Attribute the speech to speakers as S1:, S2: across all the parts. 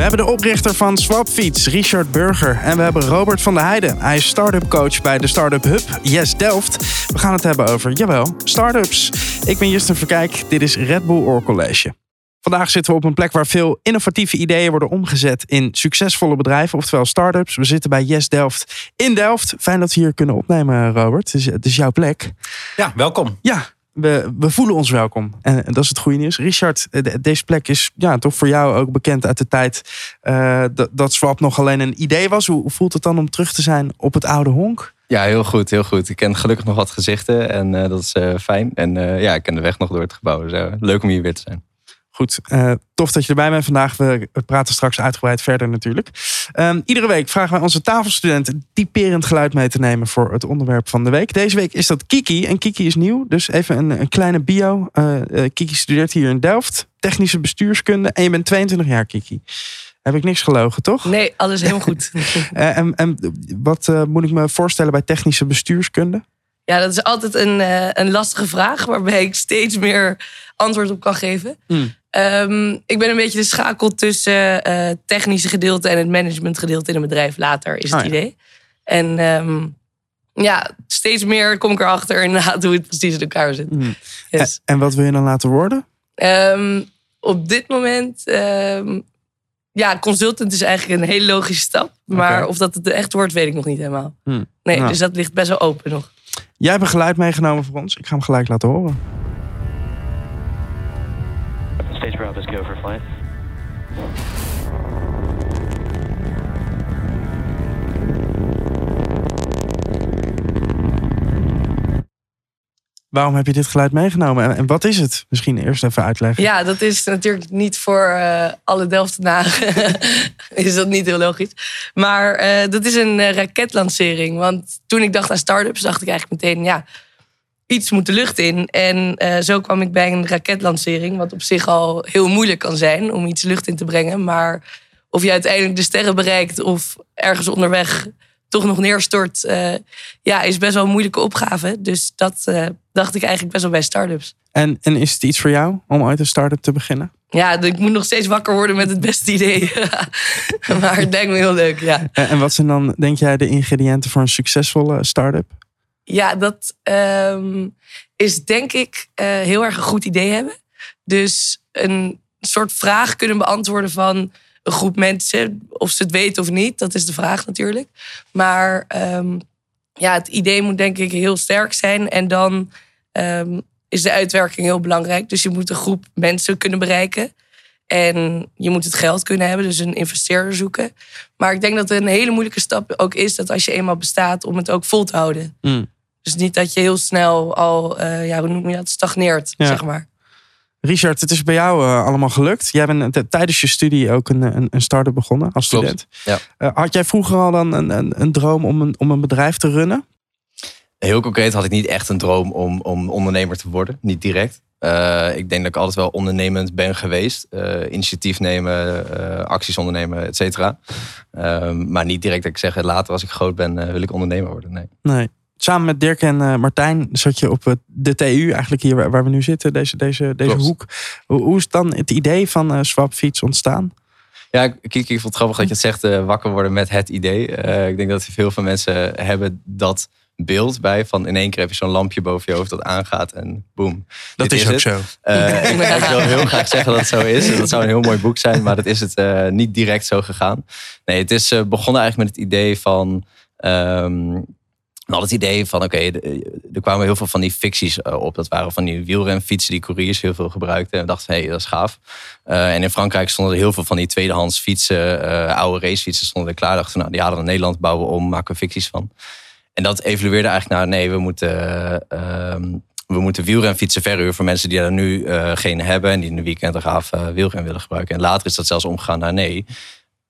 S1: We hebben de oprichter van Swapfiets, Richard Burger. En we hebben Robert van der Heijden. Hij is start-up coach bij de Startup Hub, Yes Delft. We gaan het hebben over, jawel, startups. Ik ben Justin Verkijk, dit is Red Bull Oor College. Vandaag zitten we op een plek waar veel innovatieve ideeën worden omgezet in succesvolle bedrijven, oftewel startups. We zitten bij Yes Delft in Delft. Fijn dat we hier kunnen opnemen, Robert. Het is, het is jouw plek.
S2: Ja, welkom.
S1: Ja, we, we voelen ons welkom. En dat is het goede nieuws. Richard, deze plek is ja, toch voor jou ook bekend uit de tijd uh, dat, Swap nog alleen een idee was. Hoe voelt het dan om terug te zijn op het oude honk?
S3: Ja, heel goed, heel goed. Ik ken gelukkig nog wat gezichten en uh, dat is fijn. En ja, ik ken de weg nog door het gebouw. Dus, leuk om hier weer te zijn.
S1: Goed, uh, tof dat je erbij bent vandaag. We praten straks uitgebreid verder natuurlijk. Um, iedere week vragen wij onze tafelstudenten typerend geluid mee te nemen voor het onderwerp van de week. Deze week is dat Kiki en Kiki is nieuw. Dus even een, een kleine bio. Uh, uh, Kiki studeert hier in Delft, technische bestuurskunde en je bent 22 jaar Kiki. Heb ik niks gelogen, toch?
S4: Nee, alles helemaal goed.
S1: en, en wat moet ik me voorstellen bij technische bestuurskunde?
S4: Ja, dat is altijd een, een lastige vraag waarbij ik steeds meer antwoord op kan geven. Mm. Um, ik ben een beetje de schakel tussen uh, technische gedeelte en het management gedeelte in een bedrijf later, is het oh, ja. idee. En um, ja, steeds meer kom ik erachter inderdaad hoe het precies in elkaar zit. Mm.
S1: Yes. En, en, wat wil je dan laten worden?
S4: Um, op dit moment, ja, consultant is eigenlijk een hele logische stap. Maar okay. of dat het echt wordt, weet ik nog niet helemaal. Mm. Nee, nou. dus dat ligt best wel open nog.
S1: Jij hebt een geluid meegenomen voor ons. Ik ga hem gelijk laten horen. Stage is go for flight. Waarom heb je dit geluid meegenomen en wat is het? Misschien eerst even uitleggen.
S4: Ja, dat is natuurlijk niet voor uh, alle Delftenaren. is dat niet heel logisch. Maar uh, dat is een uh, raketlancering. Want toen ik dacht aan start-ups, dacht ik eigenlijk meteen... ja, iets moet de lucht in. En zo kwam ik bij een raketlancering, wat op zich al heel moeilijk kan zijn om iets lucht in te brengen. Maar of je uiteindelijk de sterren bereikt of ergens onderweg toch nog neerstort, uh, ja, is best wel een moeilijke opgave. Dus dat uh, dacht ik eigenlijk best wel bij start-ups.
S1: En, en is het iets voor jou om uit een start-up te beginnen?
S4: Ja, ik moet nog steeds wakker worden met het beste idee. maar het lijkt me heel leuk, ja.
S1: En, en wat zijn dan, denk jij, de ingrediënten voor een succesvolle start-up?
S4: Ja, dat um, is denk ik uh, heel erg een goed idee hebben. Dus een soort vraag kunnen beantwoorden van een groep mensen. Of ze het weten of niet, dat is de vraag natuurlijk. Maar um, ja, het idee moet denk ik heel sterk zijn. En dan um, is de uitwerking heel belangrijk. Dus je moet een groep mensen kunnen bereiken. En je moet het geld kunnen hebben, dus een investeerder zoeken. Maar ik denk dat het een hele moeilijke stap ook is dat als je eenmaal bestaat, om het ook vol te houden. Mm. Dus niet dat je heel snel al, uh, ja, hoe noem je dat, stagneert, ja. zeg maar.
S1: Richard, het is bij jou uh, allemaal gelukt. Jij bent tijdens je studie ook een, een, een start-up begonnen als student.
S3: Ja.
S1: Uh, had jij vroeger al dan een, een, een droom om een, om een bedrijf te runnen?
S3: Heel concreet had ik niet echt een droom om, om ondernemer te worden. Niet direct. Uh, ik denk dat ik altijd wel ondernemend ben geweest. Uh, initiatief nemen, uh, acties ondernemen, et cetera. Ehm, maar niet direct dat ik zeg, later als ik groot ben, wil ik ondernemer worden. Nee.
S1: nee samen met Dirk en uh, Martijn zat je op de TU, eigenlijk hier waar, we nu zitten, deze, deze, deze hoek. Hoe, hoe, is dan het idee van uh, Swapfiets ontstaan?
S3: Ja, Kiki, ik vond het grappig dat je het zegt, uh, wakker worden met het idee. ik denk dat veel van mensen hebben dat beeld bij van in één keer heb je zo'n lampje boven je hoofd dat aangaat en boem.
S1: Dat is, ook zo.
S3: ik, ik, wil heel graag zeggen dat het zo is. Dat zou een heel mooi boek zijn, maar dat is het niet direct zo gegaan. Nee, het is begonnen eigenlijk met het idee van um, we hadden het idee van, oké, er kwamen heel veel van die ficties eh, op. Dat waren van die wielrenfietsen die couriers heel veel gebruikten. En we dachten, hé, hey, dat is gaaf. Uh, en in Frankrijk stonden er heel veel van die tweedehands fietsen, oude racefietsen stonden er klaar. Dachten, nou, die hadden we in Nederland, bouwen we om, maken we ficties van. En dat evolueerde eigenlijk naar, nee, we moeten, uh, we moeten wielrenfietsen verhuren voor mensen die er nu geen hebben. En die in de weekend een gaaf wielren willen gebruiken. En later is dat zelfs omgegaan naar, nee,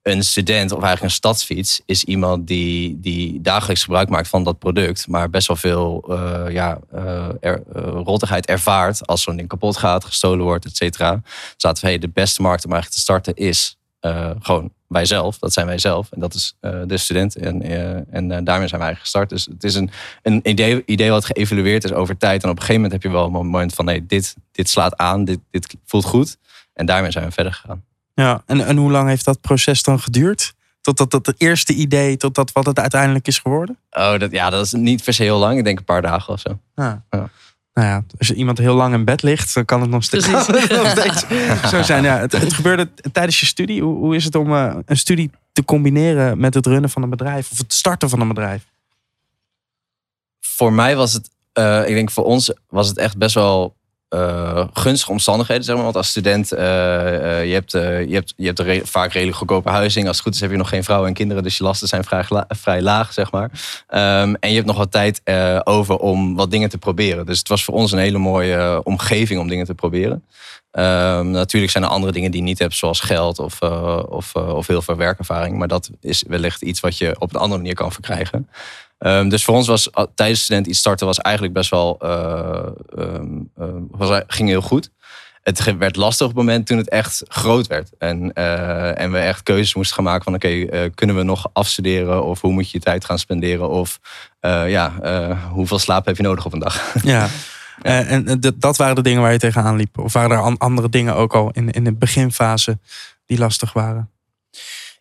S3: een student of eigenlijk een stadsfiets is iemand die, die dagelijks gebruik maakt van dat product, maar best wel veel uh, ja, er, uh, rottigheid ervaart als zo'n ding kapot gaat, gestolen wordt, et cetera. Zaten we, hey, de beste markt om eigenlijk te starten is gewoon wij zelf. Dat zijn wij zelf en dat is de student. En, en daarmee zijn wij gestart. Dus het is een, een idee, idee wat geëvalueerd is over tijd. En op een gegeven moment heb je wel een moment van, nee, dit, dit slaat aan, dit, dit voelt goed. En daarmee zijn we verder gegaan.
S1: Ja, en, en hoe lang heeft dat proces dan geduurd? Tot dat, dat het eerste idee, tot dat wat het uiteindelijk is geworden?
S3: Oh, dat, ja, dat is niet per se heel lang. Ik denk een paar dagen of zo.
S1: Ja.
S3: Ja.
S1: Nou ja, als iemand heel lang in bed ligt, dan kan het nog steeds,
S4: Precies.
S1: kan het nog steeds zo zijn. Ja, het, het gebeurde tijdens je studie. Hoe, hoe is het om eh, een studie te combineren met het runnen van een bedrijf of het starten van een bedrijf?
S3: Voor mij was het, eh, ik denk voor ons was het echt best wel eh, gunstige omstandigheden. Zeg maar. Want als student, eh, je hebt, je hebt, je hebt vaak redelijk goedkope huizing. Als het goed is heb je nog geen vrouw en kinderen. Dus je lasten zijn vrij, laag, zeg maar. Ehm, en je hebt nog wat tijd over om wat dingen te proberen. Dus het was voor ons een hele mooie omgeving om dingen te proberen. Ehm, natuurlijk zijn er andere dingen die je niet hebt, zoals geld of, of, of heel veel werkervaring. Maar dat is wellicht iets wat je op een andere manier kan verkrijgen. Ehm, dus voor ons was tijdens student iets starten was eigenlijk best wel eh, ehm, ehm, was, ging heel goed. Het werd lastig op het moment toen het echt groot werd. En, eh, en we echt keuzes moesten gaan maken van oké, eh, kunnen we nog afstuderen? Of hoe moet je je tijd gaan spenderen? Of eh, ja, eh, hoeveel slaap heb je nodig op een dag?
S1: Ja. Eh, en eh, dat- dat waren de dingen waar je tegenaan liep? Of waren er an- andere dingen ook al in, in de beginfase die lastig waren?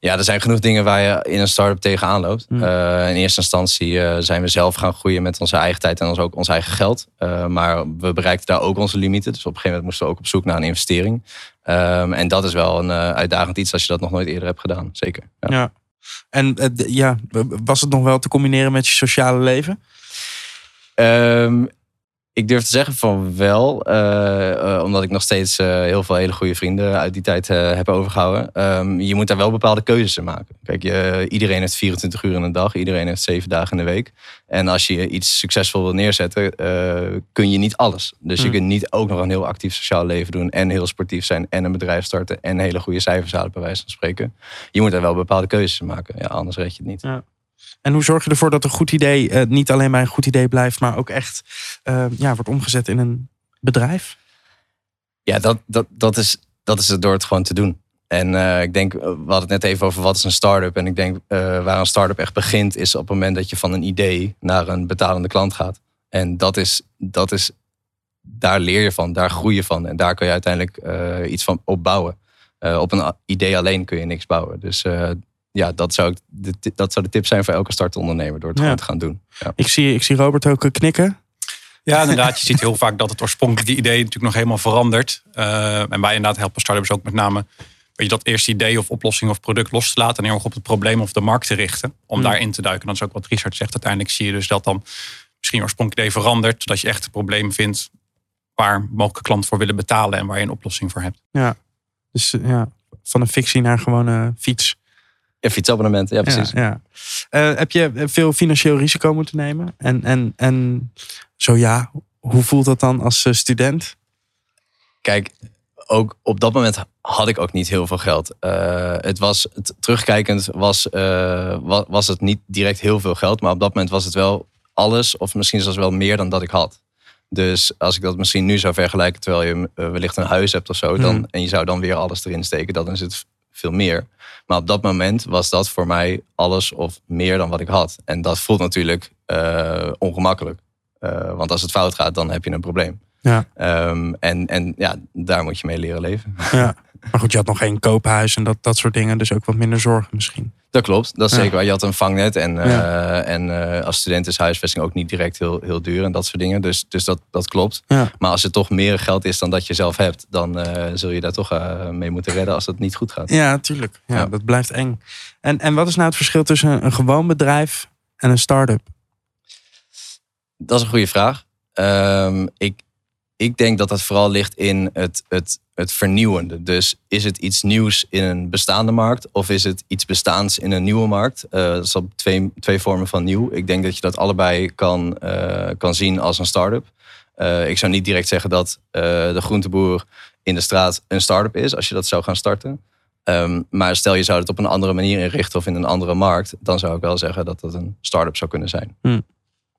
S3: Ja, er zijn genoeg dingen waar je in een start-up tegenaan loopt.
S1: Hmm.
S3: Eh, in eerste instantie eh, zijn we zelf gaan groeien met onze eigen tijd en ons ook ons eigen geld. Eh, maar we bereikten daar ook onze limieten. Dus op een gegeven moment moesten we ook op zoek naar een investering. Ehm, en dat is wel een uitdagend iets als je dat nog nooit eerder hebt gedaan. Zeker. Ja.
S1: Ja. En ja, was het nog wel te combineren met je sociale leven?
S3: Ehm, ik durf te zeggen van wel, eh, eh, omdat ik nog steeds eh, heel veel hele goede vrienden uit die tijd heb overgehouden. Ehm, je moet daar wel bepaalde keuzes in maken. Kijk, je, iedereen heeft 24 uur in een dag, iedereen heeft 7 dagen in de week. En als je iets succesvol wil neerzetten, kun je niet alles. Dus je
S1: Hmm.
S3: kunt niet ook nog een heel actief sociaal leven doen en heel sportief zijn en een bedrijf starten en hele goede cijfers halen, bij wijze van spreken. Je moet daar wel bepaalde keuzes in maken. Ja, anders red je het niet.
S1: En hoe zorg je ervoor dat een goed idee eh, niet alleen bij een goed idee blijft, maar ook echt eh, ja, wordt omgezet in een bedrijf?
S3: Ja, dat, dat, dat, is, dat is het door het gewoon te doen. En eh, ik denk, we hadden het net even over wat is een start-up. En ik denk, waar een start-up echt begint, is op het moment dat je van een idee naar een betalende klant gaat. En dat is, dat is daar leer je van, daar groei je van. En daar kun je uiteindelijk iets van opbouwen. Op een idee alleen kun je niks bouwen. Dus ja, dat zou, de, dat zou de tip zijn voor elke startondernemer, door het
S1: Ja.
S3: gewoon te gaan doen. Ja.
S1: Ik zie, ik zie Robert ook eh, knikken.
S2: Ja, inderdaad. Je ziet heel vaak dat het oorspronkelijke idee natuurlijk nog helemaal verandert. Eh, en wij inderdaad helpen startups ook met name weet je, dat eerste idee of oplossing of product los te laten. En heel erg op het probleem of de markt te richten. Om
S1: Hmm.
S2: daarin te duiken. Dat is ook wat Richard zegt. Uiteindelijk zie je dus dat dan misschien oorspronkelijk idee verandert. Zodat je echt het probleem vindt waar mogelijke klanten voor willen betalen. En waar je een oplossing voor hebt.
S1: Dus eh, ja, van een fictie naar gewoon een fiets.
S3: Ja, fietsabonnementen, ja precies.
S1: Ja, ja. Eh, heb je veel financieel risico moeten nemen? En, en, en zo ja, hoe voelt dat dan als eh, student?
S3: Kijk, ook op dat moment had ik ook niet heel veel geld. Eh, het was, het, terugkijkend was, wa- was het niet direct heel veel geld. Maar op dat moment was het wel alles, of misschien zelfs wel meer dan dat ik had. Dus als ik dat misschien nu zou vergelijken, terwijl je wellicht een huis hebt of zo, dan,
S1: Hmm.
S3: en je zou dan weer alles erin steken, dan is het veel meer. Maar op dat moment was dat voor mij alles of meer dan wat ik had. En dat voelt natuurlijk eh, ongemakkelijk. Eh, want als het fout gaat, dan heb je een probleem.
S1: Ja.
S3: Ehm, en, en ja, daar moet je mee leren leven.
S1: Ja. Maar goed, je had nog geen koophuis en dat, dat soort dingen. Dus ook wat minder zorgen misschien.
S3: Dat klopt, dat is
S1: Ja.
S3: zeker waar. Je had een vangnet en, eh, en eh, als student is huisvesting ook niet direct heel, heel duur en dat soort dingen. Dus, dus dat, dat klopt.
S1: Ja.
S3: Maar als het toch meer geld is dan dat je zelf hebt, dan eh, zul je daar toch mee moeten redden als het niet goed gaat.
S1: Ja, tuurlijk. Ja. Dat blijft eng. En, en wat is nou het verschil tussen een, een gewoon bedrijf en een start-up?
S3: Dat is een goede vraag. Ehm, ik, ik denk dat dat vooral ligt in het, het, het vernieuwende. Dus is het iets nieuws in een bestaande markt of is het iets bestaans in een nieuwe markt? Eh, dat is op twee, twee vormen van nieuw. Ik denk dat je dat allebei kan, eh, kan zien als een start-up. Eh, ik zou niet direct zeggen dat de groenteboer in de straat een start-up is als je dat zou gaan starten. Ehm, maar stel je zou het op een andere manier inrichten of in een andere markt, dan zou ik wel zeggen dat dat een start-up zou kunnen zijn.
S1: Hmm.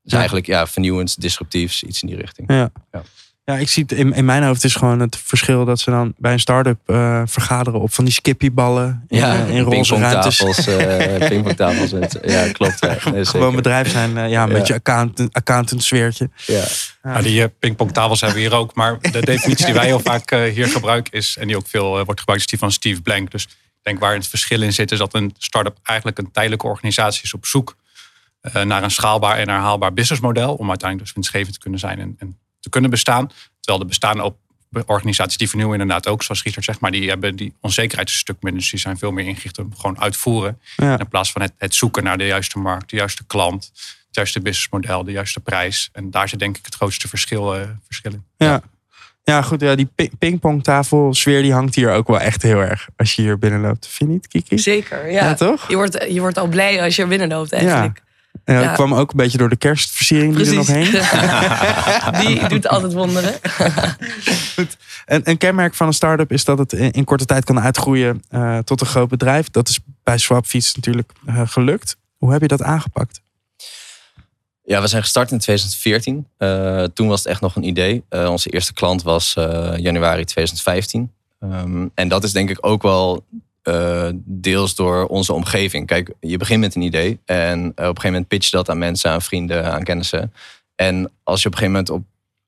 S3: Dus
S1: Ja.
S3: eigenlijk ja, vernieuwend, disruptiefs, iets in die richting.
S1: Ja.
S3: Ja.
S1: Ja, ik zie het in, in mijn hoofd is gewoon het verschil dat ze dan bij een start-up eh, vergaderen op van die skippyballen in,
S3: Ja,
S1: eh, in roze ruimtes.
S3: eh pingpongtafels. met- Ja, klopt. Ja, Nee.
S1: Gewoon bedrijf zijn, ja, een
S3: Ja.
S1: beetje accountant, accountant sfeertje.
S3: Ja.
S2: Ja, die eh, pingpongtafels hebben we hier ook. Maar de definitie die wij heel vaak hier gebruiken is, en die ook veel wordt gebruikt, is die van Steve Blank. Dus ik denk waar het verschil in zit, is dat een start-up eigenlijk een tijdelijke organisatie is op zoek eh, naar een schaalbaar en herhaalbaar businessmodel. Om uiteindelijk dus winstgevend te kunnen zijn en, en te kunnen bestaan. Terwijl de bestaande op- organisaties die vernieuwen inderdaad ook, zoals Richard zegt, maar die hebben die onzekerheid een stuk minder. Dus die zijn veel meer ingericht op gewoon uitvoeren.
S1: Ja.
S2: In plaats van het, het zoeken naar de juiste markt, de juiste klant, het juiste businessmodel, de juiste prijs. En daar zit denk ik het grootste verschil, eh, verschil in.
S1: Ja. Ja, goed. Ja, die pi- pingpongtafel sfeer die hangt hier ook wel echt heel erg. Als je hier binnenloopt. Vind je niet, Kiki?
S4: Zeker,
S1: Ja,
S4: ja.
S1: toch?
S4: Je wordt, je wordt al blij als je er binnenloopt eigenlijk.
S1: Dat
S4: Ja.
S1: kwam ook een beetje door de kerstversiering die er nog heen.
S4: Die doet altijd wonderen.
S1: Een, een kenmerk van een start-up is dat het in, in korte tijd kan uitgroeien eh, tot een groot bedrijf. Dat is bij Swapfiets natuurlijk eh, gelukt. Hoe heb je dat aangepakt?
S3: Ja, we zijn gestart in 2014. Eh, toen was het echt nog een idee. Eh, onze eerste klant was eh, januari 2015. Ehm, en dat is denk ik ook wel eh, deels door onze omgeving. Kijk, je begint met een idee en eh, op een gegeven moment pitch je dat aan mensen, aan vrienden, aan kennissen. En als je op een gegeven moment op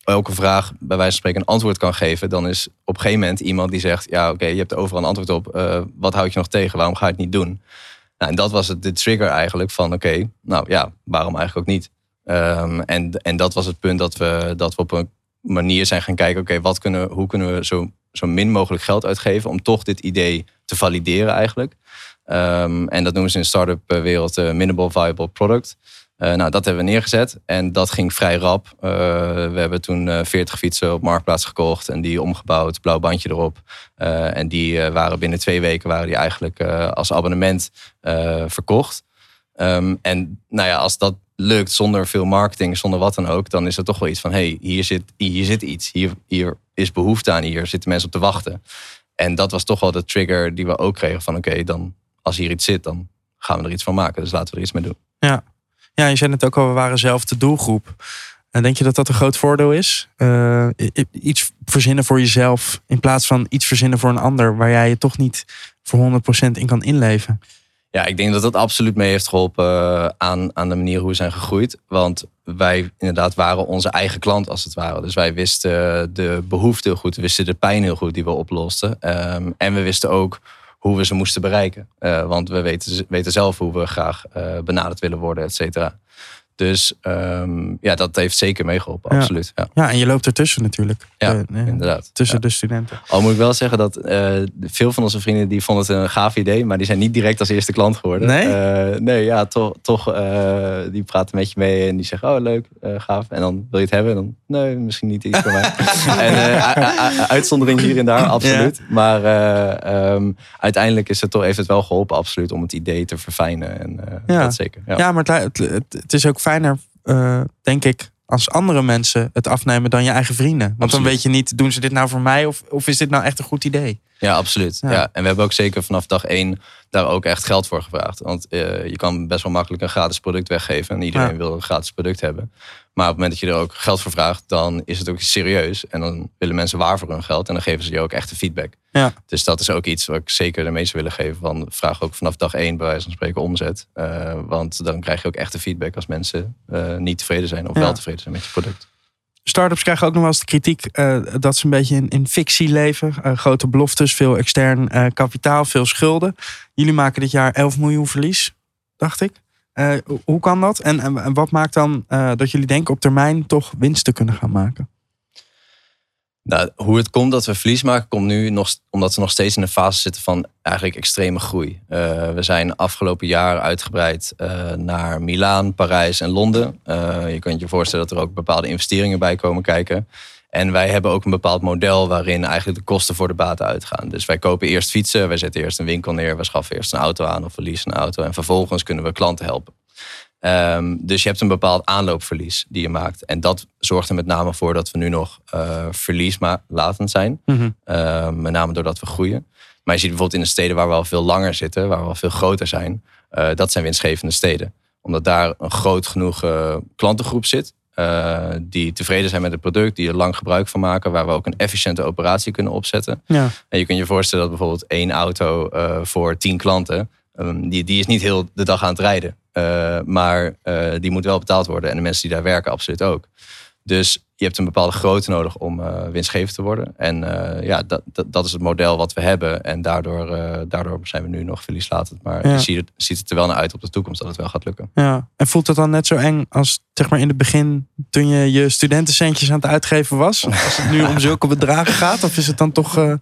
S3: elke vraag bij wijze van spreken een antwoord kan geven, dan is op een gegeven moment iemand die zegt: Ja, oké, je hebt er overal een antwoord op. Eh, wat houd je nog tegen? Waarom ga je het niet doen? Nou, en dat was het, de trigger eigenlijk van: Oké, nou ja, waarom eigenlijk ook niet? Ehm, en, en dat was het punt dat we, dat we op een manier zijn gaan kijken: oké, wat kunnen, hoe kunnen we zo, zo min mogelijk geld uitgeven om toch dit idee te valideren eigenlijk? Ehm, en dat noemen ze in de start-up eh, wereld uh, minimal viable product. Uh, nou, dat hebben we neergezet en dat ging vrij rap. We hebben toen uh, 40 fietsen op Marktplaats gekocht en die omgebouwd, blauw bandje erop. En die waren binnen twee weken waren die eigenlijk als abonnement verkocht. Um, en nou ja, als dat lukt zonder veel marketing, zonder wat dan ook, dan is er toch wel iets van: hey, hier, zit, hier zit iets, hier, hier is behoefte aan, hier zitten mensen op te wachten. En dat was toch wel de trigger die we ook kregen van: oké, dan als hier iets zit, dan gaan we er iets van maken. Dus laten we er iets mee doen.
S1: Ja, ja je zei het ook al, we waren zelf de doelgroep. En denk je dat dat een groot voordeel is? Uh, iets verzinnen voor jezelf in plaats van iets verzinnen voor een ander, waar jij je toch niet voor 100% in kan inleven?
S3: Ja, ik denk dat dat absoluut mee heeft geholpen uh, aan, aan de manier hoe we zijn gegroeid. Want wij inderdaad waren onze eigen klant als het ware. Dus wij wisten de behoefte heel goed. We wisten de pijn heel goed die we oplosten. Um, en we wisten ook hoe we ze moesten bereiken. Uh, want we weten, weten zelf hoe we graag uh, benaderd willen worden, et cetera. Dus um, ja, dat heeft zeker meegeholpen,
S1: ja.
S3: absoluut. Ja.
S1: ja, en je loopt ertussen natuurlijk.
S3: Ja,
S1: de, nee,
S3: inderdaad.
S1: Tussen de studenten.
S3: Al moet ik wel zeggen dat uh, veel van onze vrienden die vonden het een gaaf idee, maar die zijn niet direct als eerste klant geworden.
S1: Nee?
S3: Uh, nee, ja, toch. toch uh, die praten met je mee en die zeggen: Oh, leuk, gaaf. En dan wil je het hebben. En dan, nee, misschien niet iets voor mij. en uitzondering hier en daar, absoluut. Maar um, uiteindelijk is het toch, heeft het wel geholpen, absoluut, om het idee te verfijnen. En
S1: ja.
S3: dat zeker.
S1: Ja, maar het, het, het is ook fijner, uh, denk ik, als andere mensen het afnemen dan je eigen vrienden. Want
S3: absoluut.
S1: dan weet je niet, doen ze dit nou voor mij of, of is dit nou echt een goed idee?
S3: Ja, absoluut. Ja. ja. En we hebben ook zeker vanaf dag één daar ook echt geld voor gevraagd. Want uh, je kan best wel makkelijk een gratis product weggeven. En iedereen ja. wil een gratis product hebben. Maar op het moment dat je er ook geld voor vraagt, dan is het ook serieus. En dan willen mensen waar voor hun geld. En dan geven ze je ook echte feedback.
S1: Ja.
S3: Dus dat is ook iets wat ik zeker de meesten willen geven. Van vraag ook vanaf dag één bij wijze van spreken omzet. Uh, want dan krijg je ook echte feedback als mensen uh, niet tevreden zijn of ja. wel tevreden zijn met je product.
S1: Startups krijgen ook nog wel eens de kritiek uh, dat ze een beetje in, in fictie leven. Grote beloftes, veel extern kapitaal, veel schulden. Jullie maken dit jaar 11 miljoen verlies, dacht ik. Uh, hoe kan dat? En, en, wat maakt dan uh, dat jullie denken op termijn toch winst te kunnen gaan maken?
S3: Nou, hoe het komt dat we verlies maken, komt nu nog, omdat we nog steeds in een fase zitten van eigenlijk extreme groei. Uh, we zijn afgelopen jaar uitgebreid naar Milaan, Parijs en Londen. Je kunt je voorstellen dat er ook bepaalde investeringen bij komen kijken. En wij hebben ook een bepaald model waarin eigenlijk de kosten voor de baten uitgaan. Dus wij kopen eerst fietsen, wij zetten eerst een winkel neer, we schaffen eerst een auto aan of we leasen een auto. En vervolgens kunnen we klanten helpen. Um, dus je hebt een bepaald aanloopverlies die je maakt. En dat zorgt er met name voor dat we nu nog uh, verlieslatend zijn. Mm-hmm. Uh, met name doordat we groeien. Maar je ziet bijvoorbeeld in de steden waar we al veel langer zitten, waar we al veel groter zijn. Uh, dat zijn winstgevende steden. Omdat daar een groot genoeg klantengroep zit. Eh, die tevreden zijn met het product, die er lang gebruik van maken, waar we ook een efficiënte operatie kunnen opzetten.
S1: Ja.
S3: En je kunt je voorstellen dat bijvoorbeeld één auto eh, voor tien klanten, ehm, die, die is niet heel de dag aan het rijden. Eh, maar die moet wel betaald worden. En de mensen die daar werken, absoluut ook. Dus je hebt een bepaalde grootte nodig om eh, winstgevend te worden. En eh, ja, dat, dat, dat is het model wat we hebben. En daardoor, eh, daardoor zijn we nu nog verlieslatend. Maar
S1: Ja.
S3: je ziet, het, ziet het er wel naar uit op de toekomst dat het wel gaat lukken.
S1: Ja, en voelt het dan net zo eng als zeg maar in het begin toen je je studentencentjes aan het uitgeven was? Als het nu om zulke bedragen gaat? Of is het dan toch...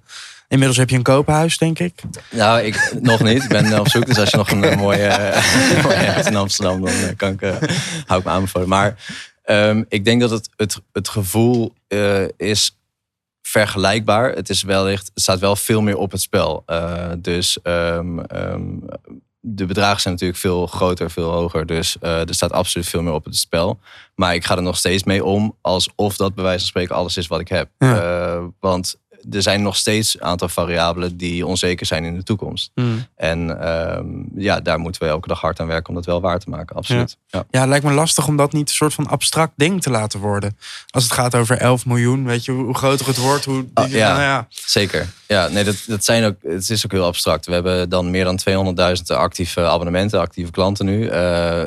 S1: inmiddels heb je een koophuis, denk ik.
S3: Nou, ik nog niet. Ik ben op zoek. Dus als je nog een mooie, mooie hebt in Amsterdam, dan kan ik, hou ik me aanbevolen. Maar ehm, ik denk dat het, het, het gevoel eh, is vergelijkbaar. Het is wellicht, het staat wel veel meer op het spel. Eh, dus ehm, ehm, de bedragen zijn natuurlijk veel groter, veel hoger. Dus eh, er staat absoluut veel meer op het spel. Maar ik ga er nog steeds mee om alsof dat bij wijze van spreken alles is wat ik heb.
S1: Ja.
S3: Want er zijn nog steeds een aantal variabelen die onzeker zijn in de toekomst. En ehm, ja, daar moeten we elke dag hard aan werken om dat wel waar te maken. Absoluut. Ja.
S1: Ja, het lijkt me lastig om dat niet een soort van abstract ding te laten worden. Als het gaat over 11 miljoen, weet je, hoe groter het wordt, hoe...
S3: Ah, ja.
S1: Nou ja.
S3: Zeker. Ja, nee, dat, dat zijn ook, het is ook heel abstract. We hebben dan meer dan 200.000 actieve abonnementen, actieve klanten nu. Eh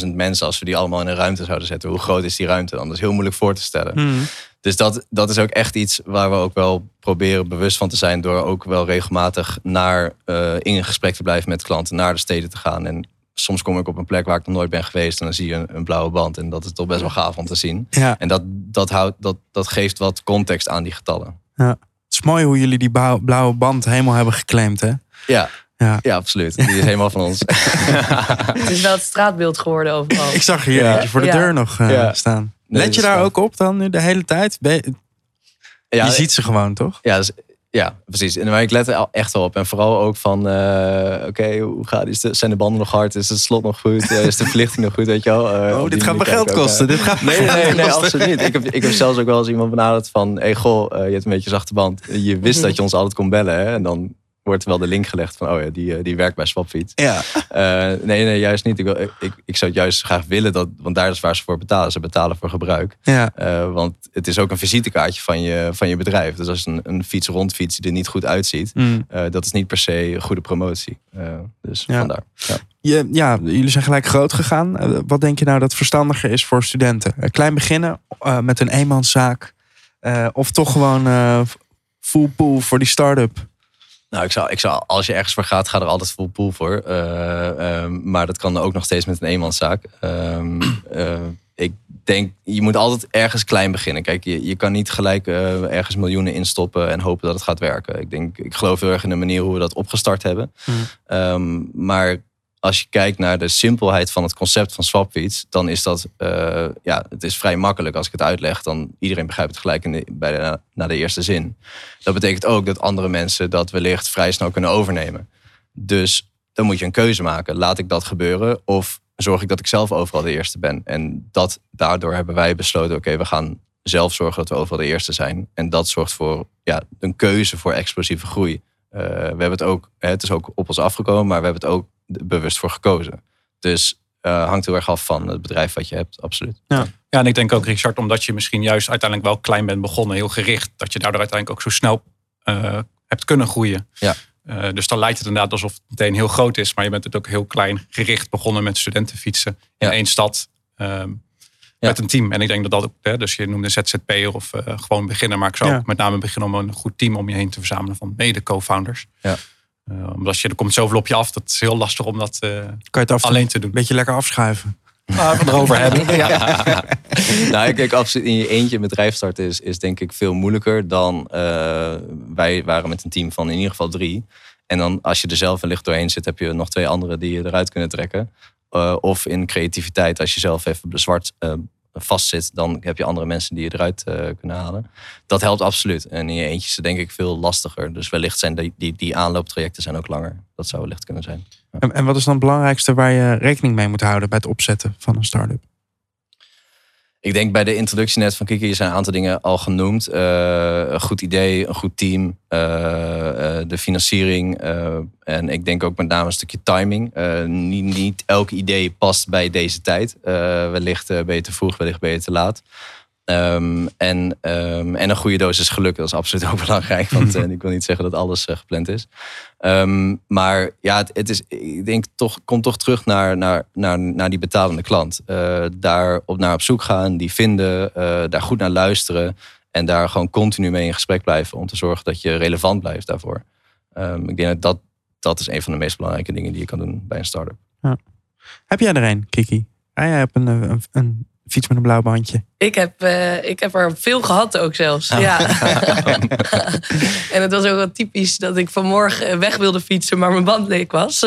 S3: 200.000 mensen, als we die allemaal in een ruimte zouden zetten, hoe groot is die ruimte dan? Dat is heel moeilijk voor te stellen.
S1: Hmm.
S3: Dus dat, dat is ook echt iets waar we ook wel proberen bewust van te zijn. Door ook wel regelmatig naar, eh, in gesprek te blijven met klanten, naar de steden te gaan. En soms kom ik op een plek waar ik nog nooit ben geweest. En dan zie je een, een blauwe band. En dat is toch best wel gaaf om te zien.
S1: Ja,
S3: En dat, dat, houdt, dat, dat geeft wat context aan die getallen.
S1: het is mooi hoe jullie die blauwe band helemaal hebben geclaimd, hè?
S3: Ja,
S1: Ja.
S3: ja absoluut. Die is helemaal van ons.
S4: Het is wel het straatbeeld geworden overal.
S1: Ik zag hier
S3: Ja.
S1: eentje voor de
S4: Ja.
S1: deur nog eh,
S3: Ja.
S1: staan.
S3: Nee,
S1: Let je daar
S3: wel-
S1: ook op dan nu de hele tijd? Je,
S3: Ja,
S1: je ziet ze gewoon, toch?
S3: Ja, dus- ja, precies. En maar ik let er echt wel op. En vooral ook van, eh, oké, hoe gaat is de, zijn de banden nog hard? Is het slot nog goed? Eh, is de verlichting nog goed? Weet je wel? Eh,
S1: Oh,
S3: op
S1: dit gaat me geld
S3: ook,
S1: kosten.
S3: eh,
S1: Dit gaat
S3: Nee, nee, nee, nee, absoluut niet. Ik heb, ik heb zelfs ook wel eens iemand benaderd van... Hey, goh, eh, je hebt een beetje zachte band. Je wist dat je ons altijd kon bellen. Hè? En dan wordt wel de link gelegd van... oh ja, die, eh, die werkt bij Swapfiets.
S1: Ja,
S3: Eh, nee, nee, juist niet. Ik, wil, ik, ik zou het juist graag willen, dat, want daar is waar ze voor betalen. Ze betalen voor gebruik.
S1: ja.
S3: Eh, want het is ook een visitekaartje van je, van je bedrijf. Dus als een, een fiets rondfiets die er niet goed uitziet... Eh, dat is niet per se een goede promotie. Dus
S1: Ja.
S3: vandaar. Ja.
S1: Je, ja, jullie zijn gelijk groot gegaan. Wat denk je nou dat verstandiger is voor studenten? Klein beginnen met een eenmanszaak. of toch gewoon full pool voor die start-up?
S3: Nou, ik zou, ik zou, als je ergens voor gaat, ga er altijd full pool voor. Eh, ehm, maar dat kan ook nog steeds met een eenmanszaak. Ehm, eh, ik denk, je moet altijd ergens klein beginnen. Kijk, je, je kan niet gelijk eh, ergens miljoenen instoppen en hopen dat het gaat werken. Ik, denk, ik geloof heel erg in de manier hoe we dat opgestart hebben.
S1: Mhm.
S3: Ehm, maar als je kijkt naar de simpelheid van het concept van Swapfiets, dan is dat, eh, ja, het is vrij makkelijk als ik het uitleg. Dan iedereen begrijpt het gelijk in de, bij de, de eerste zin. Dat betekent ook dat andere mensen dat wellicht vrij snel kunnen overnemen. Dus dan moet je een keuze maken. Laat ik dat gebeuren of zorg ik dat ik zelf overal de eerste ben? En dat, daardoor hebben wij besloten, oké, we gaan zelf zorgen dat we overal de eerste zijn. En dat zorgt voor ja, een keuze voor explosieve groei. Eh, we hebben het ook, het is ook op ons afgekomen, maar we hebben het ook bewust voor gekozen. Dus eh, hangt heel erg af van het bedrijf wat je hebt, absoluut.
S2: Ja, en ik denk ook, Richard, omdat je misschien juist uiteindelijk wel klein bent begonnen, heel gericht, dat je daardoor uiteindelijk ook zo snel eh, hebt kunnen groeien.
S3: Ja.
S2: Eh, dus dan lijkt het inderdaad alsof het meteen heel groot is, maar je bent het ook heel klein gericht begonnen met studentenfietsen in
S3: Ja.
S2: één stad. ehm,
S3: Ja.
S2: Met een team. En ik denk dat dat ook, hè, dus je noemde ZZP'er of gewoon beginnen. Maar ik zou
S1: Ja.
S2: ook met name beginnen om een goed team om je heen te verzamelen van mede co-founders.
S3: Ja.
S2: Eh, omdat je, er komt zoveel op je af, dat is heel lastig om dat eh,
S1: Kan je het af
S2: alleen te doen.
S1: een beetje lekker afschuiven?
S2: Maar we erover hebben. Ja.
S3: nou, ik denk absoluut in je eentje een bedrijf starten is, is denk ik veel moeilijker dan eh, wij waren met een team van in ieder geval drie. En dan als je er zelf wellicht doorheen zit, heb je nog twee anderen die je eruit kunnen trekken. Eh, of in creativiteit, als je zelf even zwart vastzit, dan heb je andere mensen die je eruit eh, kunnen halen. Dat helpt absoluut. En in je eentje is het denk ik veel lastiger. Dus wellicht zijn die, die, die aanlooptrajecten zijn ook langer. Dat zou wellicht kunnen zijn.
S1: En, en wat is dan het belangrijkste waar je rekening mee moet houden bij het opzetten van een start-up?
S3: Ik denk bij de introductie net van Kiki zijn een aantal dingen al genoemd. Eh, een goed idee, een goed team. eh, de financiering. eh, en ik denk ook met name een stukje timing. Eh, niet, niet elk idee past bij deze tijd. Eh, wellicht eh, ben je te vroeg, wellicht ben je te laat. Ehm, en, ehm, en een goede dosis geluk, dat is absoluut ook belangrijk. Want eh, ik wil niet zeggen dat alles eh, gepland is. Ehm, maar ja, het, het is, ik denk toch, kom toch terug naar, naar, naar, naar die betalende klant. Eh, daar op, naar op zoek gaan, die vinden, daar goed naar luisteren. En daar gewoon continu mee in gesprek blijven om te zorgen dat je relevant blijft daarvoor. Ik denk dat, dat dat is een van de meest belangrijke dingen die je kan doen bij een start-up.
S1: Heb jij er een, Kiki? Ah, jij hebt een, een, een fiets met een blauw bandje.
S4: Ik heb, eh, ik heb er veel gehad ook zelfs. Ja. en het was ook wel typisch dat ik vanmorgen weg wilde fietsen, maar mijn band leek was.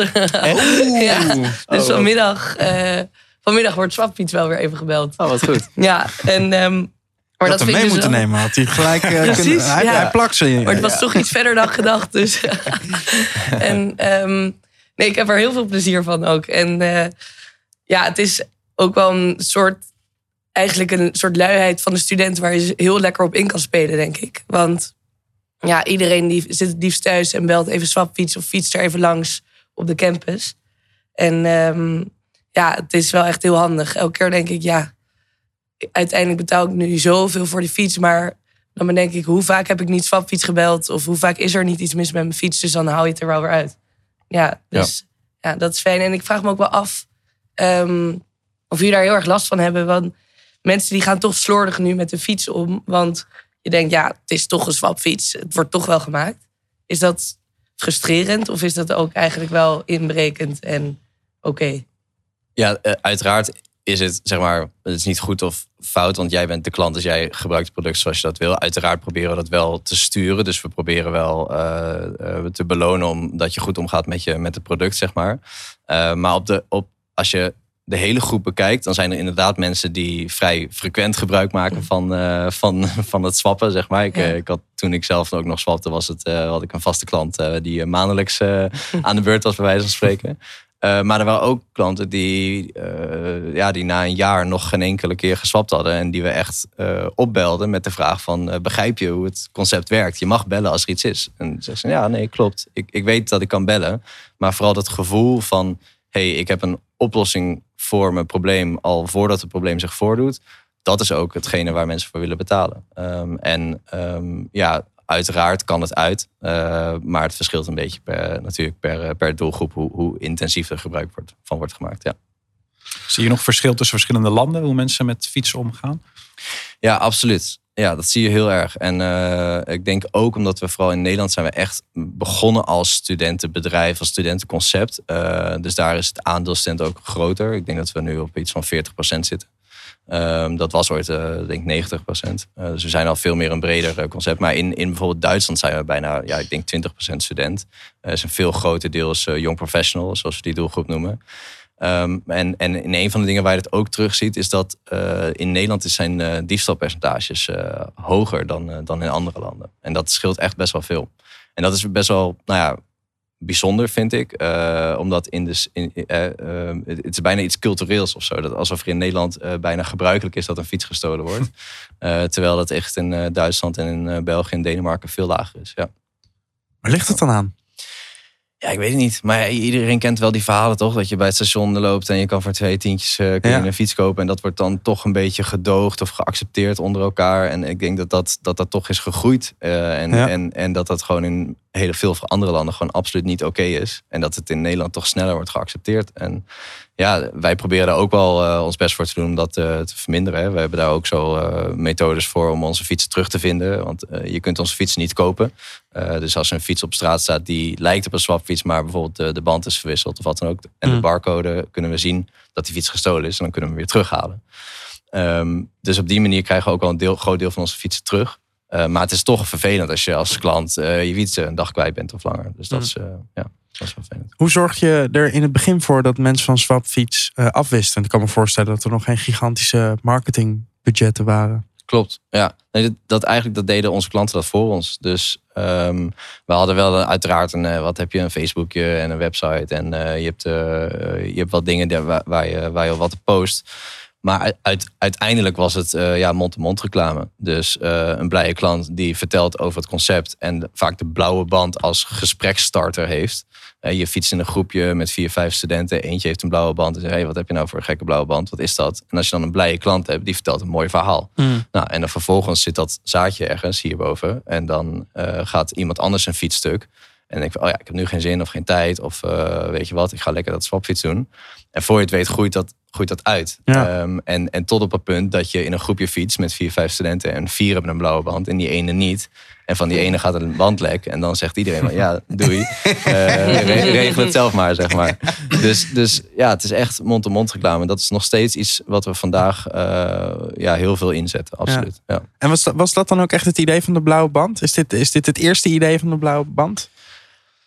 S4: ja. Dus vanmiddag, eh, vanmiddag wordt Swapfiets wel weer even gebeld.
S3: Oh, wat goed.
S4: Ja, en... ehm maar dat
S1: dat mee
S4: dus
S1: moeten
S4: wel-
S1: nemen. Had hij gelijk eh,
S4: Precies,
S1: kunnen, hij,
S4: ja.
S1: hij plakt ze.
S4: Maar het was toch iets verder dan gedacht. Dus. en ehm, nee, ik heb er heel veel plezier van ook. En eh, ja, het is ook wel een soort, eigenlijk een soort luiheid van de student waar je heel lekker op in kan spelen, denk ik. Want ja, iedereen die zit het liefst thuis en belt even swapfiets of fietst er even langs op de campus. En ehm, ja, het is wel echt heel handig. Elke keer denk ik, ja, uiteindelijk betaal ik nu zoveel voor die fiets, maar dan denk ik, hoe vaak heb ik niet swapfiets gebeld? Of hoe vaak is er niet iets mis met mijn fiets? Dus dan hou je het er wel weer uit. Ja, dus ja, dat is fijn. En ik vraag me ook wel af ehm, of jullie daar heel erg last van hebben. Want mensen die gaan toch slordig nu met de fiets om. Want je denkt, ja, het is toch een swapfiets. Het wordt toch wel gemaakt. Is dat frustrerend of is dat ook eigenlijk wel inbrekend en oké?
S3: Ja, eh, uiteraard is het, zeg maar, het is niet goed of fout, want jij bent de klant, dus jij gebruikt het product zoals je dat wil. Uiteraard proberen we dat wel te sturen, dus we proberen wel eh, eh, te belonen omdat je goed omgaat met, je, met het product, zeg maar. Maar op de, op, als je de hele groep bekijkt, dan zijn er inderdaad mensen die vrij frequent gebruik maken van, eh, van, van het swappen, zeg maar. Ik,
S4: Ja.
S3: eh, ik had, toen ik zelf ook nog swapte, was het, eh, had ik een vaste klant die maandelijks aan de beurt was, bij wijze van spreken. Maar er waren ook klanten die, ja, die na een jaar nog geen enkele keer geswapt hadden. En die we echt opbelden met de vraag van... begrijp je hoe het concept werkt? Je mag bellen als er iets is. En zeggen ze, ja, nee, klopt. Ik, ik weet dat ik kan bellen. Maar vooral dat gevoel van... hey, ik heb een oplossing voor mijn probleem... al voordat het probleem zich voordoet. Dat is ook hetgene waar mensen voor willen betalen. Ehm, en ehm, ja, uiteraard kan het uit. eh, maar het verschilt een beetje per, natuurlijk per, eh, per doelgroep hoe, hoe intensief er gebruik wordt, van wordt gemaakt. Ja.
S2: Zie je nog verschil tussen verschillende landen, hoe mensen met fietsen omgaan?
S3: ja, absoluut. Ja, dat zie je heel erg. En eh, ik denk ook omdat we vooral in Nederland zijn we echt begonnen als studentenbedrijf, als studentenconcept. Eh, dus daar is het aandeel studenten ook groter. Ik denk dat we nu op iets van 40% zitten. Ehm, dat was ooit, eh, denk ik, 90%. Eh, dus we zijn al veel meer een breder concept. Maar in, in bijvoorbeeld Duitsland zijn we bijna, ja, ik denk 20% student. Er is een veel groter deel is young professional, zoals we die doelgroep noemen. Ehm, en, en in een van de dingen waar je het ook terug ziet, is dat eh, in Nederland is zijn eh, diefstalpercentages eh, hoger dan, dan in andere landen. En dat scheelt echt best wel veel. En dat is best wel, nou ja, bijzonder vind ik. omdat in de, in, eh, eh, het is bijna iets cultureels of zo. Dat alsof er in Nederland bijna gebruikelijk is dat een fiets gestolen wordt. Terwijl dat echt in Duitsland en in België en Denemarken veel lager is. Ja.
S1: Waar ligt het dan aan?
S3: Ja, ik weet het niet. Maar iedereen kent wel die verhalen toch? Dat je bij het station loopt en je kan voor twee tientjes kun je
S1: Ja.
S3: een fiets kopen. En dat wordt dan toch een beetje gedoogd of geaccepteerd onder elkaar. En ik denk dat dat, dat, dat toch is gegroeid. Eh, en,
S1: Ja.
S3: en, en dat dat gewoon in hele veel andere landen gewoon absoluut niet oké is. En dat het in Nederland toch sneller wordt geaccepteerd. En ja, wij proberen daar ook wel eh, ons best voor te doen om dat eh, te verminderen. Hè. We hebben daar ook zo eh, methodes voor om onze fietsen terug te vinden. Want je kunt onze fietsen niet kopen. Dus als er een fiets op straat staat die lijkt op een swapfiets, maar bijvoorbeeld de, band is verwisseld of wat dan ook. En de
S1: Mm.
S3: barcode kunnen we zien dat die fiets gestolen is. En dan kunnen we hem weer terughalen. Ehm, dus op die manier krijgen we ook al een deel, groot deel van onze fietsen terug. Maar het is toch vervelend als je als klant je fiets een dag kwijt bent of langer. Dus dat,
S1: Mm.
S3: is, ja, dat is wel vervelend.
S1: Hoe zorg je er in het begin voor dat mensen van Swapfiets eh afwisten? Ik kan me voorstellen dat er nog geen gigantische marketingbudgetten waren.
S3: Klopt, ja. Nee, dat, dat eigenlijk dat deden onze klanten dat voor ons. Dus ehm, we hadden wel een- uiteraard een, eh, wat heb je, een Facebookje en een website. En eh, je, hebt, je hebt wat dingen waar, waar, je, waar je wat post. Maar uit, uiteindelijk was het uh, ja, mond-to-mond reclame. Dus uh, een blije klant die vertelt over het concept en vaak de blauwe band als gespreksstarter heeft. Uh, je fietst in een groepje met vier, vijf studenten. Eentje heeft een blauwe band en zegt: hey, wat heb je nou voor een gekke blauwe band? Wat is dat? En als je dan een blije klant hebt, die vertelt een mooi verhaal.
S1: Mm.
S3: Nou, en dan vervolgens zit dat zaadje ergens hierboven. En dan gaat iemand anders een fietsstuk. En denk van, oh ja, ik heb nu geen zin of geen tijd. Of weet je wat, ik ga lekker dat swapfiets doen. En voor je het weet groeit dat groeit dat uit.
S1: Ja.
S3: Um, en, en tot op het punt dat je in een groepje fiets met vier, vijf studenten en vier hebben een blauwe band en die ene niet. En van die ene gaat een band lek. En dan zegt iedereen van ja, doei. Uh, re regel het zelf maar, zeg maar. Dus, dus ja, het is echt mond-to-mond reclame. Dat is nog steeds iets wat we vandaag uh, ja, heel veel inzetten, absoluut. Ja. ja.
S1: En was dat, was dat dan ook echt het idee van de blauwe band? Is dit, is dit het eerste idee van de blauwe band?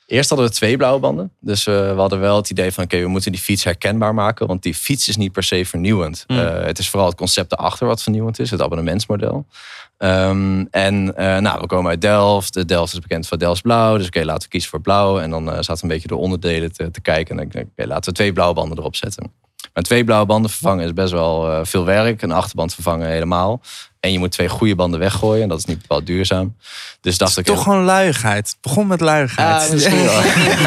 S3: Eerst hadden we twee blauwe banden. Dus uh, we hadden wel het idee van oké, okay, we moeten die fiets herkenbaar maken. Want die fiets is niet per se vernieuwend.
S1: Mm.
S3: Uh, het is vooral het concept erachter wat vernieuwend is. Het abonnementsmodel. Um, en uh, nou, we komen uit Delft. De Delft is bekend voor Delft Blauw. Dus oké, okay, laten we kiezen voor blauw. En dan zaten we een beetje de onderdelen te, te kijken. En dan okay, laten we twee blauwe banden erop zetten. Maar twee blauwe banden vervangen is best wel veel werk. Een achterband vervangen helemaal. En je moet twee goede banden weggooien. En dat is niet bepaald duurzaam. Dus dacht ik.
S1: Toch gewoon luiigheid. Het begon met luiigheid.
S3: Ja, wel.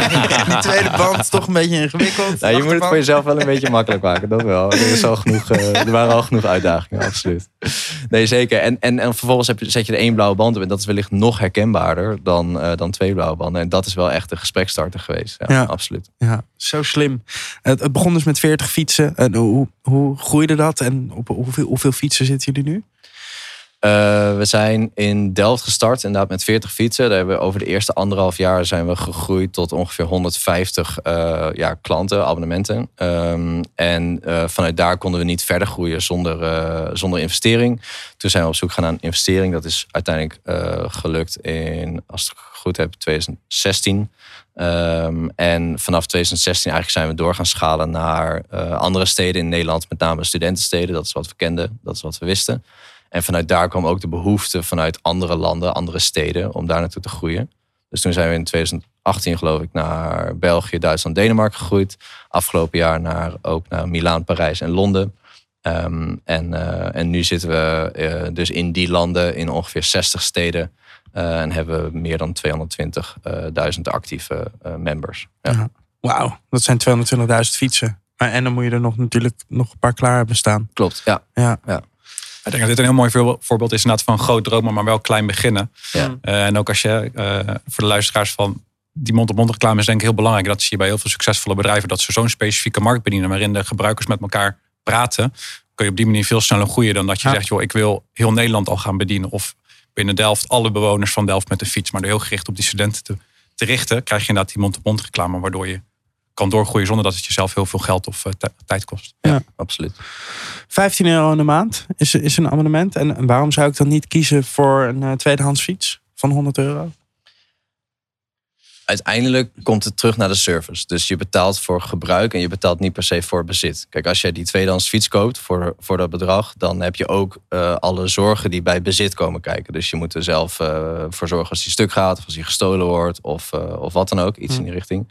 S1: Die tweede band is toch een beetje ingewikkeld.
S3: Nou, je moet het voor jezelf wel een beetje makkelijk maken. Dat wel. Er, is al genoeg, uh, er waren al genoeg uitdagingen, absoluut. Nee, zeker. En, en, en vervolgens heb je, zet je er één blauwe band op. En dat is wellicht nog herkenbaarder dan, uh, dan twee blauwe banden. En dat is wel echt een gesprekstarter geweest. Ja,
S1: Ja.
S3: absoluut.
S1: Ja, zo slim. Het, het begon dus met 40 fietsen. En hoe, hoe groeide dat? En op hoeveel, hoeveel fietsen zitten jullie nu?
S3: Uh, we zijn in Delft gestart, inderdaad met 40 fietsen. Daar hebben we over de eerste anderhalf jaar zijn we gegroeid tot ongeveer 150 uh, ja, klanten, abonnementen. Um, en uh, vanuit daar konden we niet verder groeien zonder, zonder investering. Toen zijn we op zoek gegaan naar een investering. Dat is uiteindelijk gelukt in, als ik het goed heb, 2016. Um, en vanaf 2016 eigenlijk zijn we door gaan schalen naar andere steden in Nederland, met name studentensteden. Dat is wat we kenden, dat is wat we wisten. En vanuit daar kwam ook de behoefte vanuit andere landen, andere steden, om daar naartoe te groeien. Dus toen zijn we in 2018 geloof ik naar België, Duitsland, Denemarken gegroeid. Afgelopen jaar naar, ook naar Milaan, Parijs en Londen. Um, en, uh, en nu zitten we uh, dus in die landen in ongeveer 60 steden. Uh, en hebben we meer dan 220.000 actieve members. Ja.
S1: Ja. Wauw, dat zijn 220.000 fietsen. Maar, en dan moet je er nog natuurlijk nog een paar klaar hebben staan.
S3: Klopt, ja.
S1: Ja.
S3: ja.
S2: Ik denk dat dit een heel mooi voorbeeld is inderdaad van groot dromen, maar wel klein beginnen.
S3: Ja.
S2: Uh, en ook als je uh, voor de luisteraars van die mond-op-mond reclame is denk ik heel belangrijk. Dat zie je bij heel veel succesvolle bedrijven. Dat ze zo'n specifieke markt bedienen waarin de gebruikers met elkaar praten. Kun je op die manier veel sneller groeien dan dat je
S1: Ja.
S2: zegt, joh, ik wil heel Nederland al gaan bedienen. Of binnen Delft alle bewoners van Delft met de fiets. Maar door heel gericht op die studenten te, te richten, krijg je inderdaad die mond-op-mond reclame. Waardoor je kan doorgroeien zonder dat het jezelf heel veel geld of uh, tijd kost.
S1: Ja.
S3: Absoluut.
S1: 15 euro in de maand is, is een abonnement. En, en waarom zou ik dan niet kiezen voor een uh, tweedehands fiets van 100 euro?
S3: Uiteindelijk komt het terug naar de service. Dus je betaalt voor gebruik en je betaalt niet per se voor bezit. Kijk, als je die tweedehands fiets koopt voor, voor dat bedrag, dan heb je ook uh, alle zorgen die bij bezit komen kijken. Dus je moet er zelf uh, voor zorgen als die stuk gaat, of als die gestolen wordt, of, uh, of wat dan ook, iets
S1: Hm.
S3: in die richting.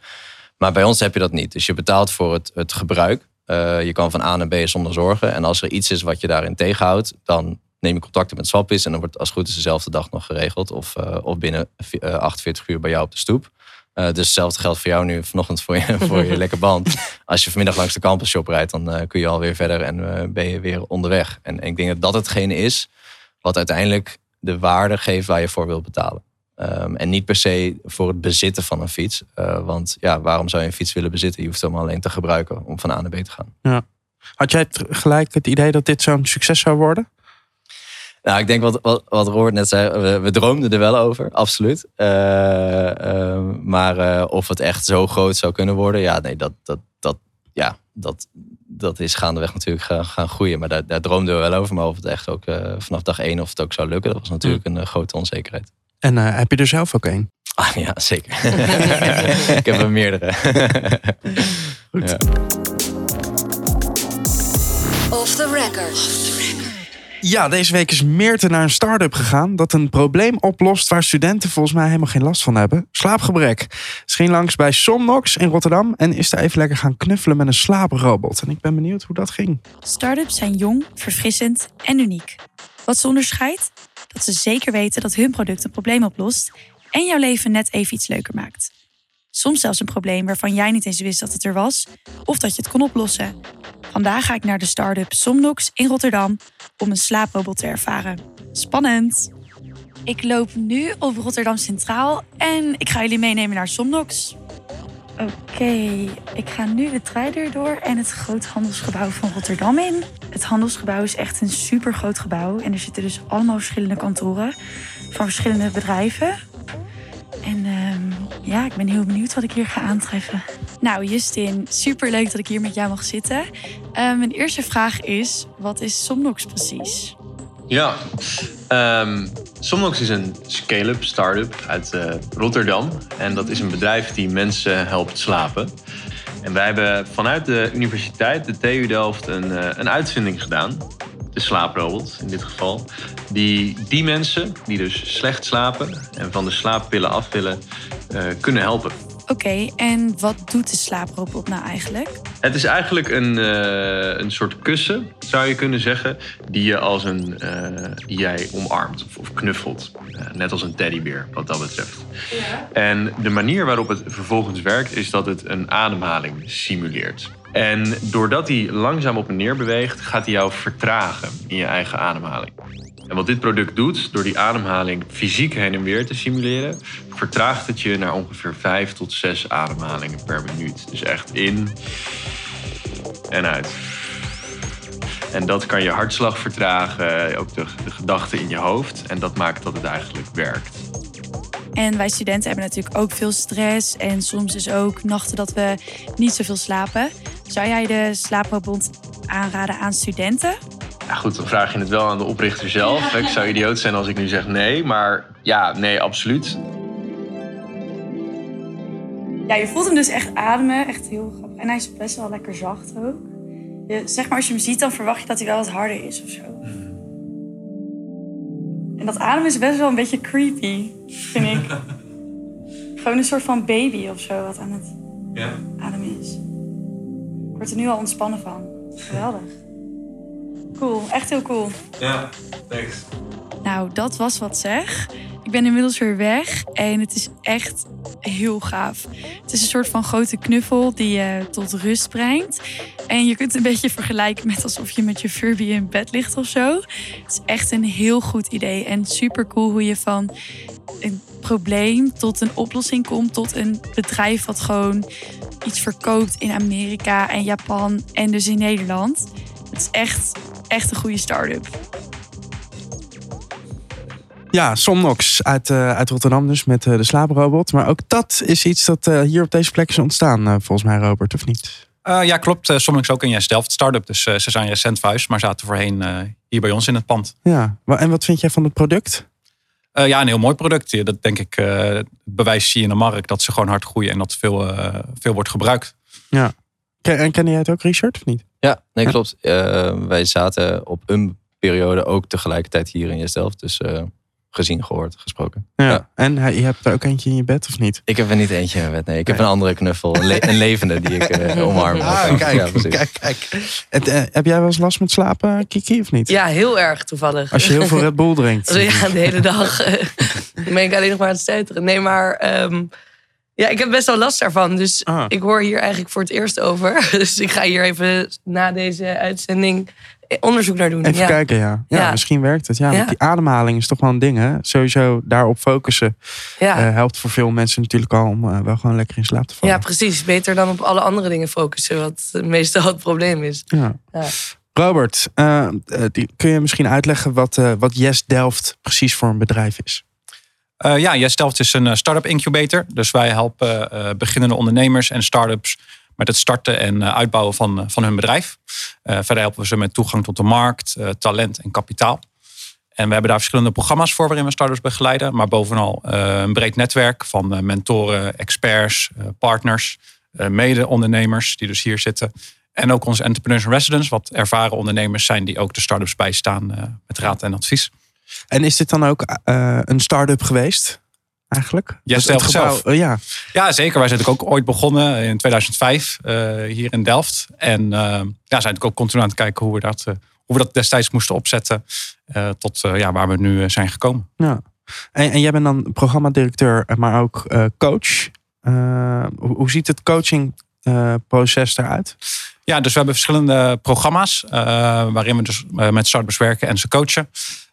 S3: Maar bij ons heb je dat niet. Dus je betaalt voor het, het gebruik. Uh, je kan van A naar B zonder zorgen. En als er iets is wat je daarin tegenhoudt, dan neem je contact met Swappies. En dan wordt als goed is dezelfde dag nog geregeld. Of, uh, of binnen uh, 48 uur bij jou op de stoep. Dus hetzelfde geldt voor jou nu vanochtend voor je, voor je lekker band. Als je vanmiddag langs de campus shop rijdt, dan kun je alweer verder en ben je weer onderweg. En, en ik denk dat dat hetgene is wat uiteindelijk de waarde geeft waar je voor wilt betalen. Um, en niet per se voor het bezitten van een fiets. Uh, want ja, waarom zou je een fiets willen bezitten? Je hoeft hem alleen te gebruiken om van A naar B te gaan.
S1: Ja. Had jij gelijk het idee dat dit zo'n succes zou worden?
S3: Nou, ik denk wat, wat, wat Robert net zei, we, we droomden er wel over, absoluut. Uh, uh, maar uh, of het echt zo groot zou kunnen worden, ja, nee, dat, dat, dat, ja, dat, dat is gaandeweg natuurlijk gaan, gaan groeien. Maar daar, daar droomden we wel over. Maar of het echt ook vanaf dag één of het ook zou lukken, dat was natuurlijk een grote onzekerheid.
S1: En uh, heb je er zelf ook een?
S3: Ah, ja, zeker. ik heb er meerdere.
S1: Goed.
S3: Ja.
S5: Off the record.
S1: Ja, deze week is Meerte naar een start-up gegaan dat een probleem oplost waar studenten volgens mij helemaal geen last van hebben. Slaapgebrek. Ze ging langs bij Somnox in Rotterdam en is daar even lekker gaan knuffelen met een slaaprobot. En ik ben benieuwd hoe dat ging.
S5: Startups zijn jong, verfrissend en uniek. Wat ze onderscheidt? Dat ze zeker weten dat hun product een probleem oplost en jouw leven net even iets leuker maakt. Soms zelfs een probleem waarvan jij niet eens wist dat het er was of dat je het kon oplossen. Vandaag ga ik naar de start-up Somnox in Rotterdam om een slaaprobot te ervaren. Spannend! Ik loop nu op Rotterdam Centraal en ik ga jullie meenemen naar Somnox. Oké, ik ga nu de treideur door en het groothandelsgebouw van Rotterdam in. Het handelsgebouw is echt een super groot gebouw en er zitten dus allemaal verschillende kantoren van verschillende bedrijven. En ehm, ja, ik ben heel benieuwd wat ik hier ga aantreffen. Nou, Justin, super leuk dat ik hier met jou mag zitten. Eh, mijn eerste vraag is: wat is Somnox precies?
S6: Ja, ehm Somnox is een scale-up start-up uit eh, Rotterdam. En dat is een bedrijf die mensen helpt slapen. En wij hebben vanuit de universiteit, de TU Delft, een, eh, een uitvinding gedaan. De slaaprobot in dit geval. Die die mensen die dus slecht slapen en van de slaappillen af willen, eh, kunnen helpen.
S5: Oké, en wat doet de slaaprobot nou eigenlijk?
S6: Het is eigenlijk een, eh, een soort kussen, zou je kunnen zeggen, die je als een eh, die jij omarmt of, of knuffelt. Eh, net als een teddybeer, wat dat betreft. En de manier waarop het vervolgens werkt, is dat het een ademhaling simuleert. En doordat hij langzaam op en neer beweegt, gaat hij jou vertragen in je eigen ademhaling. En wat dit product doet, door die ademhaling fysiek heen en weer te simuleren, vertraagt het je naar ongeveer 5 tot 6 ademhalingen per minuut. Dus echt in en uit. En dat kan je hartslag vertragen, ook de, de gedachten in je hoofd. En dat maakt dat het eigenlijk werkt.
S5: En wij studenten hebben natuurlijk ook veel stress en soms is ook nachten dat we niet zoveel slapen. Zou jij de slaaprobot aanraden aan studenten?
S6: Ja, goed, dan vraag je het wel aan de oprichter zelf. Ik zou idioot zijn als ik nu zeg nee, maar ja, nee, absoluut.
S5: Ja, je voelt hem dus echt ademen. Echt heel grappig. En hij is best wel lekker zacht ook. Je, zeg maar, als je hem ziet, dan verwacht je dat hij wel wat harder is of zo. En dat ademen is best wel een beetje creepy, vind ik. Gewoon een soort van baby of zo wat aan het
S6: Ja.
S5: ademen is. Word er nu al ontspannen van. Geweldig. Cool, echt heel cool.
S6: Ja, thanks.
S5: Nou, dat was wat zeg. Ik ben inmiddels weer weg en het is echt heel gaaf. Het is een soort van grote knuffel die je tot rust brengt. En je kunt het een beetje vergelijken met alsof je met je Furby in bed ligt of zo. Het is echt een heel goed idee en super cool hoe je van een probleem tot een oplossing komt. Tot een bedrijf wat gewoon iets verkoopt in Amerika en Japan en dus in Nederland. Het is echt, echt een goede start-up.
S1: Ja, Somnox uit, eh, uit Rotterdam dus met eh, de slaaprobot. Maar ook dat is iets dat eh, hier op deze plek is ontstaan, volgens mij Robert, of niet?
S2: Eh, ja, klopt. Uh, Somnix ook in Yes Delft start-up. Dus ze zijn recent verhuisd, maar zaten voorheen eh, hier bij ons in het pand.
S1: Ja, en wat vind jij van het product?
S2: Eh, ja, een heel mooi product. Ja, Dat denk ik, eh, bewijs zie je in de markt dat ze gewoon hard groeien en dat veel, eh, veel wordt gebruikt.
S1: Ken, en ken jij het ook, Richard, of niet?
S3: Ja, nee,
S1: Ja.
S3: klopt. Eh, wij zaten op een periode ook tegelijkertijd hier in Jesdelft. Dus eh, gezien, gehoord, gesproken.
S1: Ja.
S3: Ja.
S1: En hij- je hebt er ook eentje in je bed, of niet?
S3: Ik heb er niet eentje in mijn bed. Nee, ik heb een andere knuffel. Een, le- een levende die ik eh, omarm.
S1: Ah, kijk,
S3: Ja, precies.
S1: kijk, kijk. Het, heb jij wel eens last met slapen, Kiki, of niet?
S4: Ja, heel erg toevallig.
S1: Als je heel veel Red Bull drinkt.
S4: Ja, de hele dag eh, ben ik alleen nog maar aan het stuiteren. Nee, maar ehm, ja, ik heb best wel last daarvan. Dus
S1: Ah.
S4: ik hoor hier eigenlijk voor het eerst over. Dus ik ga hier even na deze uitzending onderzoek naar doen.
S1: Even
S4: ja.
S1: kijken, ja. ja.
S4: Ja.
S1: Misschien werkt het. Ja, die ademhaling is toch wel een ding, hè? Sowieso daarop focussen
S4: Ja.
S1: eh, helpt voor veel mensen natuurlijk al om eh, wel gewoon lekker in slaap te vallen.
S4: ja, precies. Beter dan op alle andere dingen focussen, wat meestal het probleem is.
S1: Ja.
S4: Ja.
S1: Robert, eh, die, kun je misschien uitleggen wat, wat Yes Delft precies voor een bedrijf is?
S2: Eh, ja, Yes Delft is een eh, start-up incubator. Dus wij helpen eh, beginnende ondernemers en start-ups met het starten en uitbouwen van, van hun bedrijf. Verder helpen we ze met toegang tot de markt, talent en kapitaal. En we hebben daar verschillende programma's voor waarin we startups begeleiden. Maar bovenal een breed netwerk van mentoren, experts, partners, mede-ondernemers die dus hier zitten. En ook onze entrepreneurs in residence, wat ervaren ondernemers zijn die ook de start-ups bijstaan met raad en advies.
S1: En is dit dan ook uh, een start-up geweest? Eigenlijk?
S2: Ja, zelf. zelf.
S1: Uh, ja.
S2: ja, zeker. Wij zijn ook ooit begonnen in 2005 hier in Delft. En ja, zijn natuurlijk ook continu aan het kijken hoe we dat, hoe we dat destijds moesten opzetten. tot ja, waar we nu zijn gekomen.
S1: Ja. En, en jij bent dan programmadirecteur, maar ook coach. Hoe, hoe ziet het coachingproces eruit?
S2: Ja, dus we hebben verschillende programma's uh, waarin we dus met startups werken en ze coachen.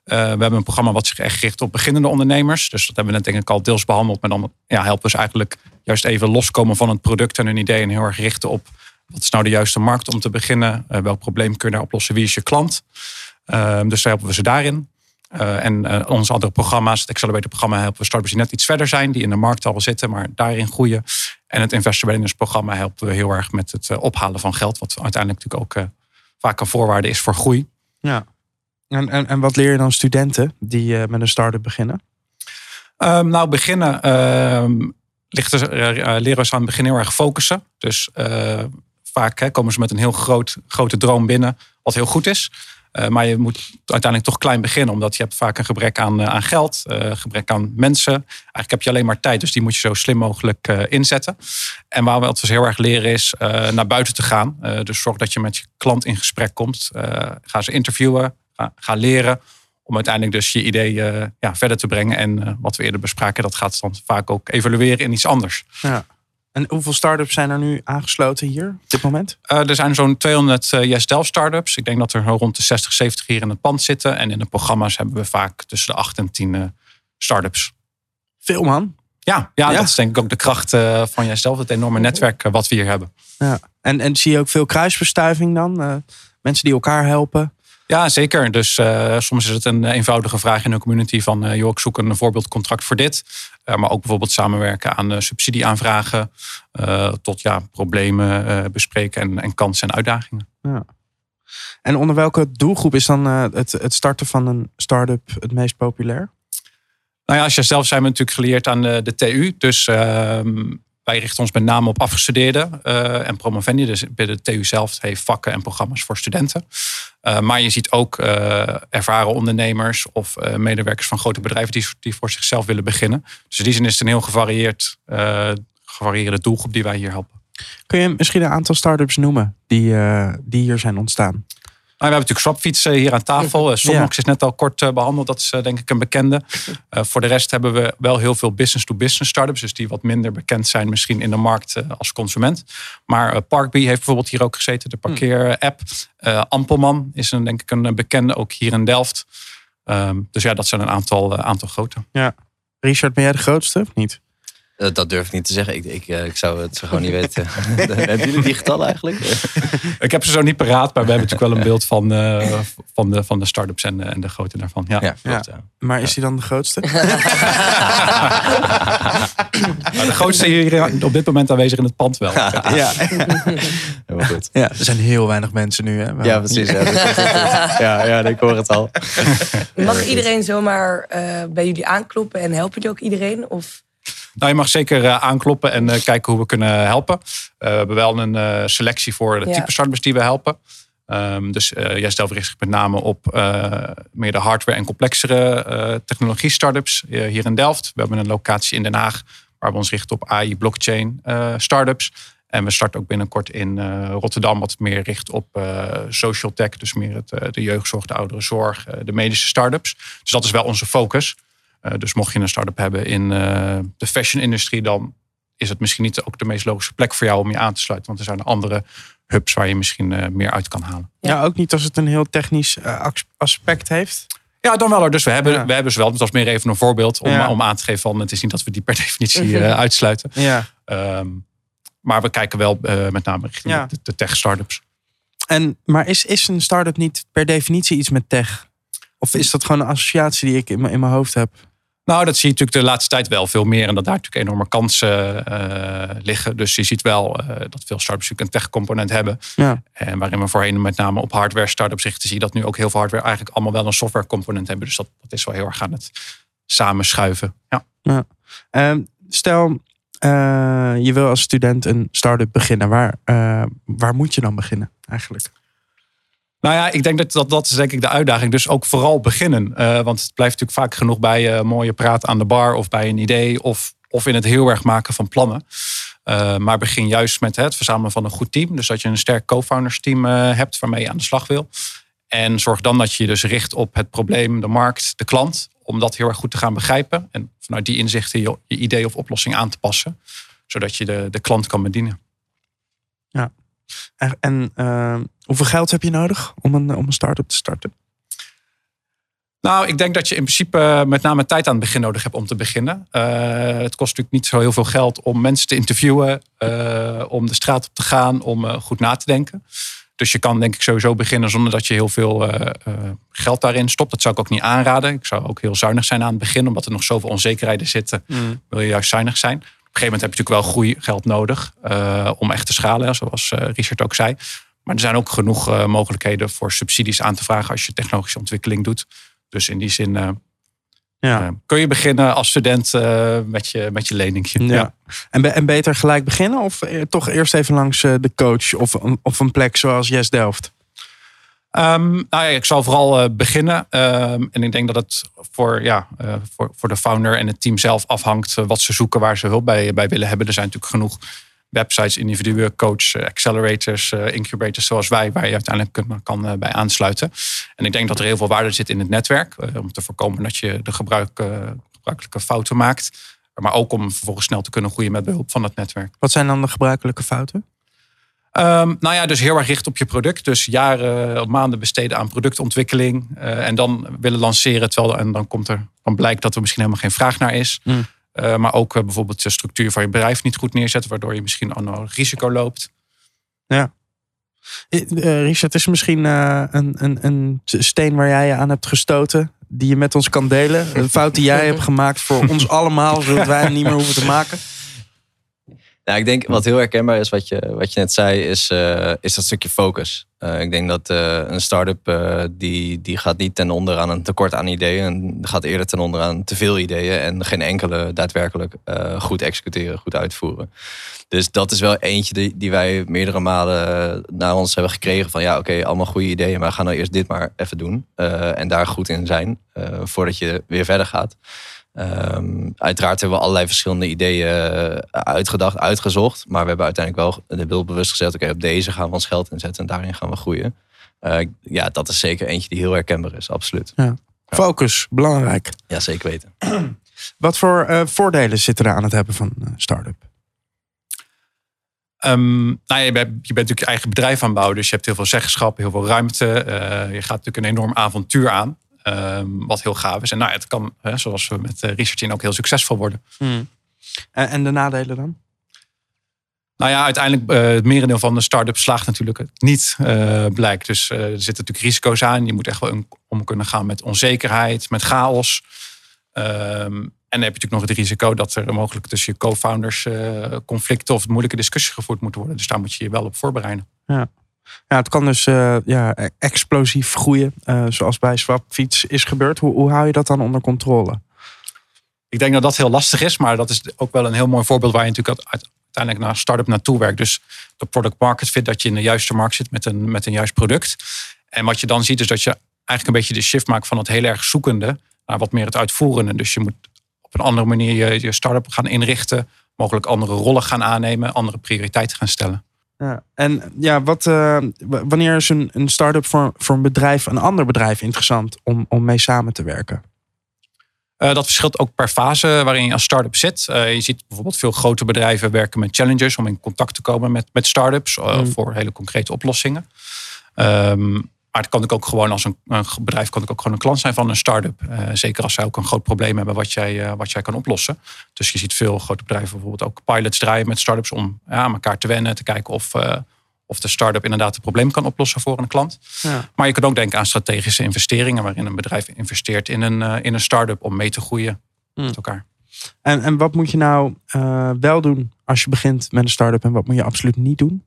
S2: Uh, we hebben een programma wat zich echt richt op beginnende ondernemers. Dus dat hebben we net denk ik al deels behandeld. Maar dan ja, helpen ze eigenlijk juist even loskomen van het product en hun idee. En heel erg richten op wat is nou de juiste markt om te beginnen. welk probleem kun je daar oplossen? Wie is je klant? dus daar helpen we ze daarin. Uh, en onze andere programma's, het Accelerator programma, helpen we startups die net iets verder zijn, die in de markt al zitten, maar daarin groeien. En het Investor Readiness programma helpen we heel erg met het ophalen van geld, wat uiteindelijk natuurlijk ook vaak een voorwaarde is voor groei.
S1: Ja. En, en, en wat leer je dan studenten die met een start-up beginnen?
S2: Um, nou, beginnen um, ligt er, leren we aan het begin heel erg focussen. Dus vaak hè, komen ze met een heel groot, grote droom binnen, wat heel goed is. Maar je moet uiteindelijk toch klein beginnen, omdat je hebt vaak een gebrek aan, aan geld, gebrek aan mensen. Eigenlijk heb je alleen maar tijd, dus die moet je zo slim mogelijk inzetten. En waar we het dus heel erg leren is naar buiten te gaan. dus zorg dat je met je klant in gesprek komt. ga ze interviewen, ga, ga, leren om uiteindelijk dus je idee ja, verder te brengen. En wat we eerder bespraken, dat gaat dan vaak ook evalueren in iets anders.
S1: Ja. En hoeveel start-ups zijn er nu aangesloten hier op dit moment?
S2: Uh, er zijn zo'n 200 uh, Yes Delft start-ups. Ik denk dat er rond de 60, 70 hier in het pand zitten. En in de programma's hebben we vaak tussen de 8 en 10 uh, start-ups.
S1: Veel man.
S2: Ja, ja, ja, dat is denk ik ook de kracht van Delft. Het enorme netwerk wat we hier hebben.
S1: Ja. En, en zie je ook veel kruisbestuiving dan? Mensen die elkaar helpen?
S2: Ja, zeker. Dus uh, soms is het een eenvoudige vraag in de community van... Uh, joh, ik zoek een voorbeeldcontract voor dit. Uh, maar ook bijvoorbeeld samenwerken aan subsidieaanvragen... tot ja, problemen bespreken en, en kansen en uitdagingen.
S1: Ja. En onder welke doelgroep is dan het, het starten van een start-up het meest populair?
S2: Nou ja, als je zelf zijn we natuurlijk geleerd aan de, de TU. Dus ehm, wij richten ons met name op afgestudeerden uh, en promovendi. Dus binnen de TU zelf heeft vakken en programma's voor studenten. Uh, maar je ziet ook uh, ervaren ondernemers of medewerkers van grote bedrijven die, die voor zichzelf willen beginnen. Dus in die zin is het een heel gevarieerd, gevarieerde doelgroep die wij hier helpen.
S1: Kun je misschien een aantal start-ups noemen die, die hier zijn ontstaan?
S2: We hebben natuurlijk Swapfiets hier aan tafel. Somnox ja. is net al kort eh, behandeld. Dat is eh, denk ik een bekende. Voor de rest hebben we wel heel veel business-to-business startups. Dus die wat minder bekend zijn misschien in de markt als consument. Maar Parkbee heeft bijvoorbeeld hier ook gezeten. De parkeer-app. Ampelman is een, denk ik een bekende ook hier in Delft. Um, dus ja, dat zijn een aantal, aantal grote.
S1: Ja. Richard, ben jij de grootste of niet?
S3: Eh, dat durf ik niet te zeggen. Ik, ik, eh, ik zou het zo gewoon niet weten. hebben jullie die getallen eigenlijk?
S2: ik heb ze zo niet paraat, maar we hebben natuurlijk wel een beeld van, uh, van, de, van de start-ups en, en de grootte daarvan. Ja, ja,
S1: klopt, ja. Maar is hij dan de grootste?
S2: nou, de grootste hier op dit moment aanwezig in het pand wel.
S1: ja. Helemaal goed. Ja, er zijn heel weinig mensen nu. Hè?
S3: Ja, precies. Ja, ja, ik hoor het al.
S4: Mag iedereen zomaar bij jullie aankloppen en helpen jullie ook iedereen? Of...
S2: Nou, je mag zeker uh, aankloppen en uh, kijken hoe we kunnen helpen. Uh, we hebben wel een selectie voor de ja. type startups die we helpen. Um, dus jij stelt richt zich met name op meer de hardware en complexere technologie startups hier in Delft. We hebben een locatie in Den Haag waar we ons richten op AI, blockchain startups. En we starten ook binnenkort in Rotterdam wat meer richt op social tech. Dus meer het, de jeugdzorg, de ouderenzorg, de medische startups. Dus dat is wel onze focus. Uh, dus mocht je een start-up hebben in uh, de fashion-industrie, dan is het misschien niet ook de meest logische plek voor jou om je aan te sluiten. Want er zijn andere hubs waar je misschien uh, meer uit kan halen.
S1: Ja, ook niet als het een heel technisch aspect heeft.
S2: Ja, dan wel. Dus we hebben, ja. we hebben ze wel. Dat was meer even een voorbeeld om, ja. om aan te geven van het is niet dat we die per definitie uitsluiten.
S1: Ja.
S2: Um, maar we kijken wel met name richting ja. de, de tech-startups.
S1: En, maar is, is een start-up niet per definitie iets met tech? Of is dat gewoon een associatie die ik in mijn, in mijn hoofd heb?
S2: Nou, dat zie je natuurlijk de laatste tijd wel veel meer. En dat daar natuurlijk enorme kansen uh, liggen. Dus je ziet wel uh, dat veel startups natuurlijk een tech-component hebben.
S1: Ja.
S2: En waarin we voorheen met name op hardware startups richten, zie je dat nu ook heel veel hardware eigenlijk allemaal wel een software-component hebben. Dus dat, dat is wel heel erg aan het samenschuiven. Ja.
S1: ja. Um, stel, eh, je wil als student een start-up beginnen. Waar, eh, waar moet je dan beginnen eigenlijk?
S2: Nou ja, ik denk dat, dat dat is denk ik de uitdaging. Dus ook vooral beginnen. Eh, want het blijft natuurlijk vaak genoeg bij uh, mooie praat aan de bar of bij een idee of, of in het heel erg maken van plannen. Uh, maar begin juist met het verzamelen van een goed team. Dus dat je een sterk co-founders team hebt waarmee je aan de slag wil. En zorg dan dat je je dus richt op het probleem, de markt, de klant. Om dat heel erg goed te gaan begrijpen. En vanuit die inzichten je, je idee of oplossing aan te passen. Zodat je de, de klant kan bedienen.
S1: Ja. En, hoeveel geld heb je nodig om een, om een start-up te starten?
S2: Nou, ik denk dat je in principe met name tijd aan het begin nodig hebt om te beginnen. Uh, het kost natuurlijk niet zo heel veel geld om mensen te interviewen, uh, om de straat op te gaan, om uh, goed na te denken. Dus je kan denk ik sowieso beginnen zonder dat je heel veel geld daarin stopt. Dat zou ik ook niet aanraden. Ik zou ook heel zuinig zijn aan het begin, omdat er nog zoveel onzekerheden zitten. Mm. Wil je juist zuinig zijn. Op een gegeven moment heb je natuurlijk wel groeigeld nodig om echt te schalen, zoals Richard ook zei. Maar er zijn ook genoeg mogelijkheden voor subsidies aan te vragen als je technologische ontwikkeling doet. Dus in die zin uh, ja. uh, kun je beginnen als student met, je, met je leningje.
S1: Ja. ja. En, en beter gelijk beginnen of toch eerst even langs de coach of, of een plek zoals Yes Delft?
S2: Um, nou ja, ik zal vooral beginnen. Um, en ik denk dat het voor, ja, voor, voor de founder en het team zelf afhangt wat ze zoeken, waar ze hulp bij, bij willen hebben. Er zijn natuurlijk genoeg websites, individuele coach, eh, accelerators, eh, incubators zoals wij, waar je uiteindelijk kan eh, bij aansluiten. En ik denk dat er heel veel waarde zit in het netwerk, om te voorkomen dat je de gebruik, gebruikelijke fouten maakt. Maar ook om vervolgens snel te kunnen groeien met behulp van het netwerk.
S1: Wat zijn dan de gebruikelijke fouten?
S2: Um, nou ja, dus heel erg richt op je product. Dus jaren of maanden besteden aan productontwikkeling. Uh, en dan willen lanceren. Terwijl, en dan, komt er, dan blijkt dat er misschien helemaal geen vraag naar is. Mm. Uh, maar ook uh, bijvoorbeeld de structuur van je bedrijf niet goed neerzetten, waardoor je misschien onnodig risico loopt.
S1: Ja. Uh, Richard, is misschien een, een, een steen waar jij je aan hebt gestoten, die je met ons kan delen? Een fout die jij hebt gemaakt voor ons allemaal, zodat wij hem niet meer hoeven te maken?
S3: Nou, ik denk wat heel herkenbaar is, wat je, wat je net zei, is, uh, is dat stukje focus. Uh, ik denk dat uh, een start-up die, die gaat niet ten onder aan een tekort aan ideeën. En gaat eerder ten onder aan te veel ideeën en geen enkele daadwerkelijk goed executeren, goed uitvoeren. Dus dat is wel eentje die, die wij meerdere malen naar ons hebben gekregen. Van ja, oké, allemaal goede ideeën, maar ga nou eerst dit maar even doen. en daar goed in zijn, voordat je weer verder gaat. Um, uiteraard hebben we allerlei verschillende ideeën eh, uitgedacht, uitgezocht. Maar we hebben uiteindelijk wel de beeld bewust gezet. Oké, op deze gaan we ons geld inzetten en daarin gaan we groeien. Uh, ja, dat is zeker eentje die heel herkenbaar is, absoluut.
S1: Ja. Focus, belangrijk.
S3: Ja, zeker weten.
S1: Wat voor uh, voordelen zitten er aan het hebben van een start-up?
S2: Um, nou, je, bent, je bent natuurlijk je eigen bedrijf aan het bouwen. Dus je hebt heel veel zeggenschap, heel veel ruimte. je gaat natuurlijk een enorm avontuur aan. Um, wat heel gaaf is. En nou, het kan, hè, zoals we met uh, Research in ook heel succesvol worden.
S1: Hmm. En, en, de nadelen dan?
S2: Nou ja, uiteindelijk uh, het merendeel van de start-up slaagt natuurlijk niet, uh, blijkt. Dus er zitten natuurlijk risico's aan. Je moet echt wel om kunnen gaan met onzekerheid, met chaos. Um, en dan heb je natuurlijk nog het risico dat er mogelijk tussen je co-founders conflicten of moeilijke discussies gevoerd moeten worden. Dus daar moet je je wel op voorbereiden.
S1: Ja. Ja, het kan dus uh, ja, explosief groeien, uh, zoals bij Swapfiets is gebeurd. Hoe, hoe hou je dat dan onder controle?
S2: Ik denk dat dat heel lastig is, maar dat is ook wel een heel mooi voorbeeld waar je natuurlijk uiteindelijk naar start-up naartoe werkt. Dus de product market fit, dat je in de juiste markt zit met een, met een juist product. En wat je dan ziet is dat je eigenlijk een beetje de shift maakt van het heel erg zoekende naar wat meer het uitvoerende. Dus je moet op een andere manier je, je start-up gaan inrichten, mogelijk andere rollen gaan aannemen, andere prioriteiten gaan stellen.
S1: Ja. En ja, wat, uh, wanneer is een, een start-up voor, voor een bedrijf, een ander bedrijf interessant om, om mee samen te werken?
S2: Uh, dat verschilt ook per fase waarin je als start-up zit. Uh, je ziet bijvoorbeeld veel grote bedrijven werken met challengers om in contact te komen met, met start-ups mm. voor hele concrete oplossingen. Um, maar het kan ook gewoon als een, een, bedrijf kan ook gewoon een klant zijn van een start-up. Uh, zeker als zij ook een groot probleem hebben wat jij, uh, wat jij kan oplossen. Dus je ziet veel grote bedrijven bijvoorbeeld ook pilots draaien met start-ups om ja, aan elkaar te wennen. Te kijken of, uh, of de start-up inderdaad een probleem kan oplossen voor een klant. Ja. Maar je kan ook denken aan strategische investeringen. Waarin een bedrijf investeert in een, in een start-up om mee te groeien hmm. met elkaar.
S1: En, en wat moet je nou wel doen als je begint met een start-up? En wat moet je absoluut niet doen?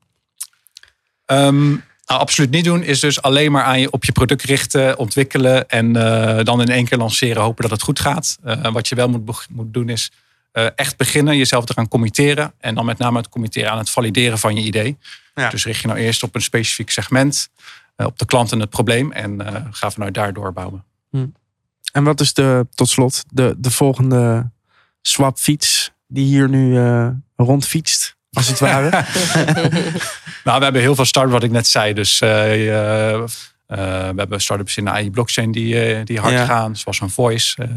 S2: Um, nou, absoluut niet doen is dus alleen maar aan je, op je product richten, ontwikkelen en uh, dan in één keer lanceren, hopen dat het goed gaat. Uh, wat je wel moet, moet doen is eh, echt beginnen, jezelf eraan committeren. En dan met name het committeren aan het valideren van je idee.
S1: Ja.
S2: Dus richt je nou eerst op een specifiek segment, eh, op de klant en het probleem. En eh, ga vanuit daar doorbouwen.
S1: En wat is de, tot slot, de, de volgende swapfiets die hier nu eh, rondfietst, als het ware?
S2: Nou, we hebben heel veel start wat ik net zei. Dus eh, eh, eh, we hebben startups in de AI blockchain die, eh, die hard
S1: Ja.
S2: gaan. Zoals een voice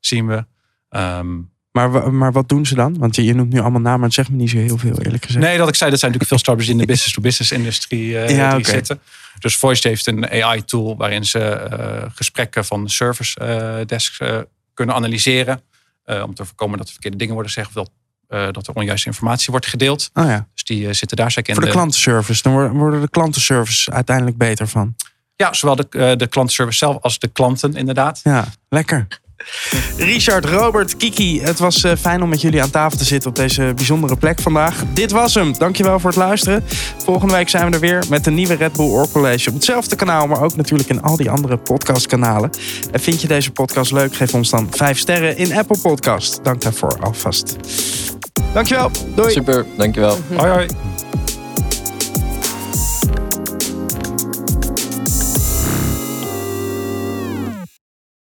S2: zien we. Ehm,
S1: maar, maar wat doen ze dan? Want je, je noemt nu allemaal namen, maar het zegt me niet zo heel veel, eerlijk gezegd.
S2: Nee, dat ik zei, dat zijn natuurlijk veel startups in de business-to-business industrie eh,
S1: Ja,
S2: die
S1: oké.
S2: zitten. Dus Voice heeft een AI-tool waarin ze eh, gesprekken van service desks eh, kunnen analyseren. eh, om te voorkomen dat er verkeerde dingen worden gezegd of dat, eh, dat er onjuiste informatie wordt gedeeld.
S1: Oh ja,
S2: Dus die eh, zitten daar zeker in
S1: voor de klantenservice. Dan worden- worden de klantenservice uiteindelijk beter van.
S2: Ja, zowel de, eh, de klantenservice zelf als de klanten inderdaad.
S1: Ja, lekker. Richard, Robert, Kiki, het was eh, fijn om met jullie aan tafel te zitten op deze bijzondere plek vandaag. Dit was hem. Dankjewel voor het luisteren. Volgende week zijn we er weer met een nieuwe Red Bull Oor College op hetzelfde kanaal, maar ook natuurlijk in al die andere podcastkanalen. En vind je deze podcast leuk? Geef ons dan 5 sterren in Apple Podcast. Dank daarvoor alvast. Dankjewel. Doei.
S3: Super, dankjewel.
S2: Hoi hoi.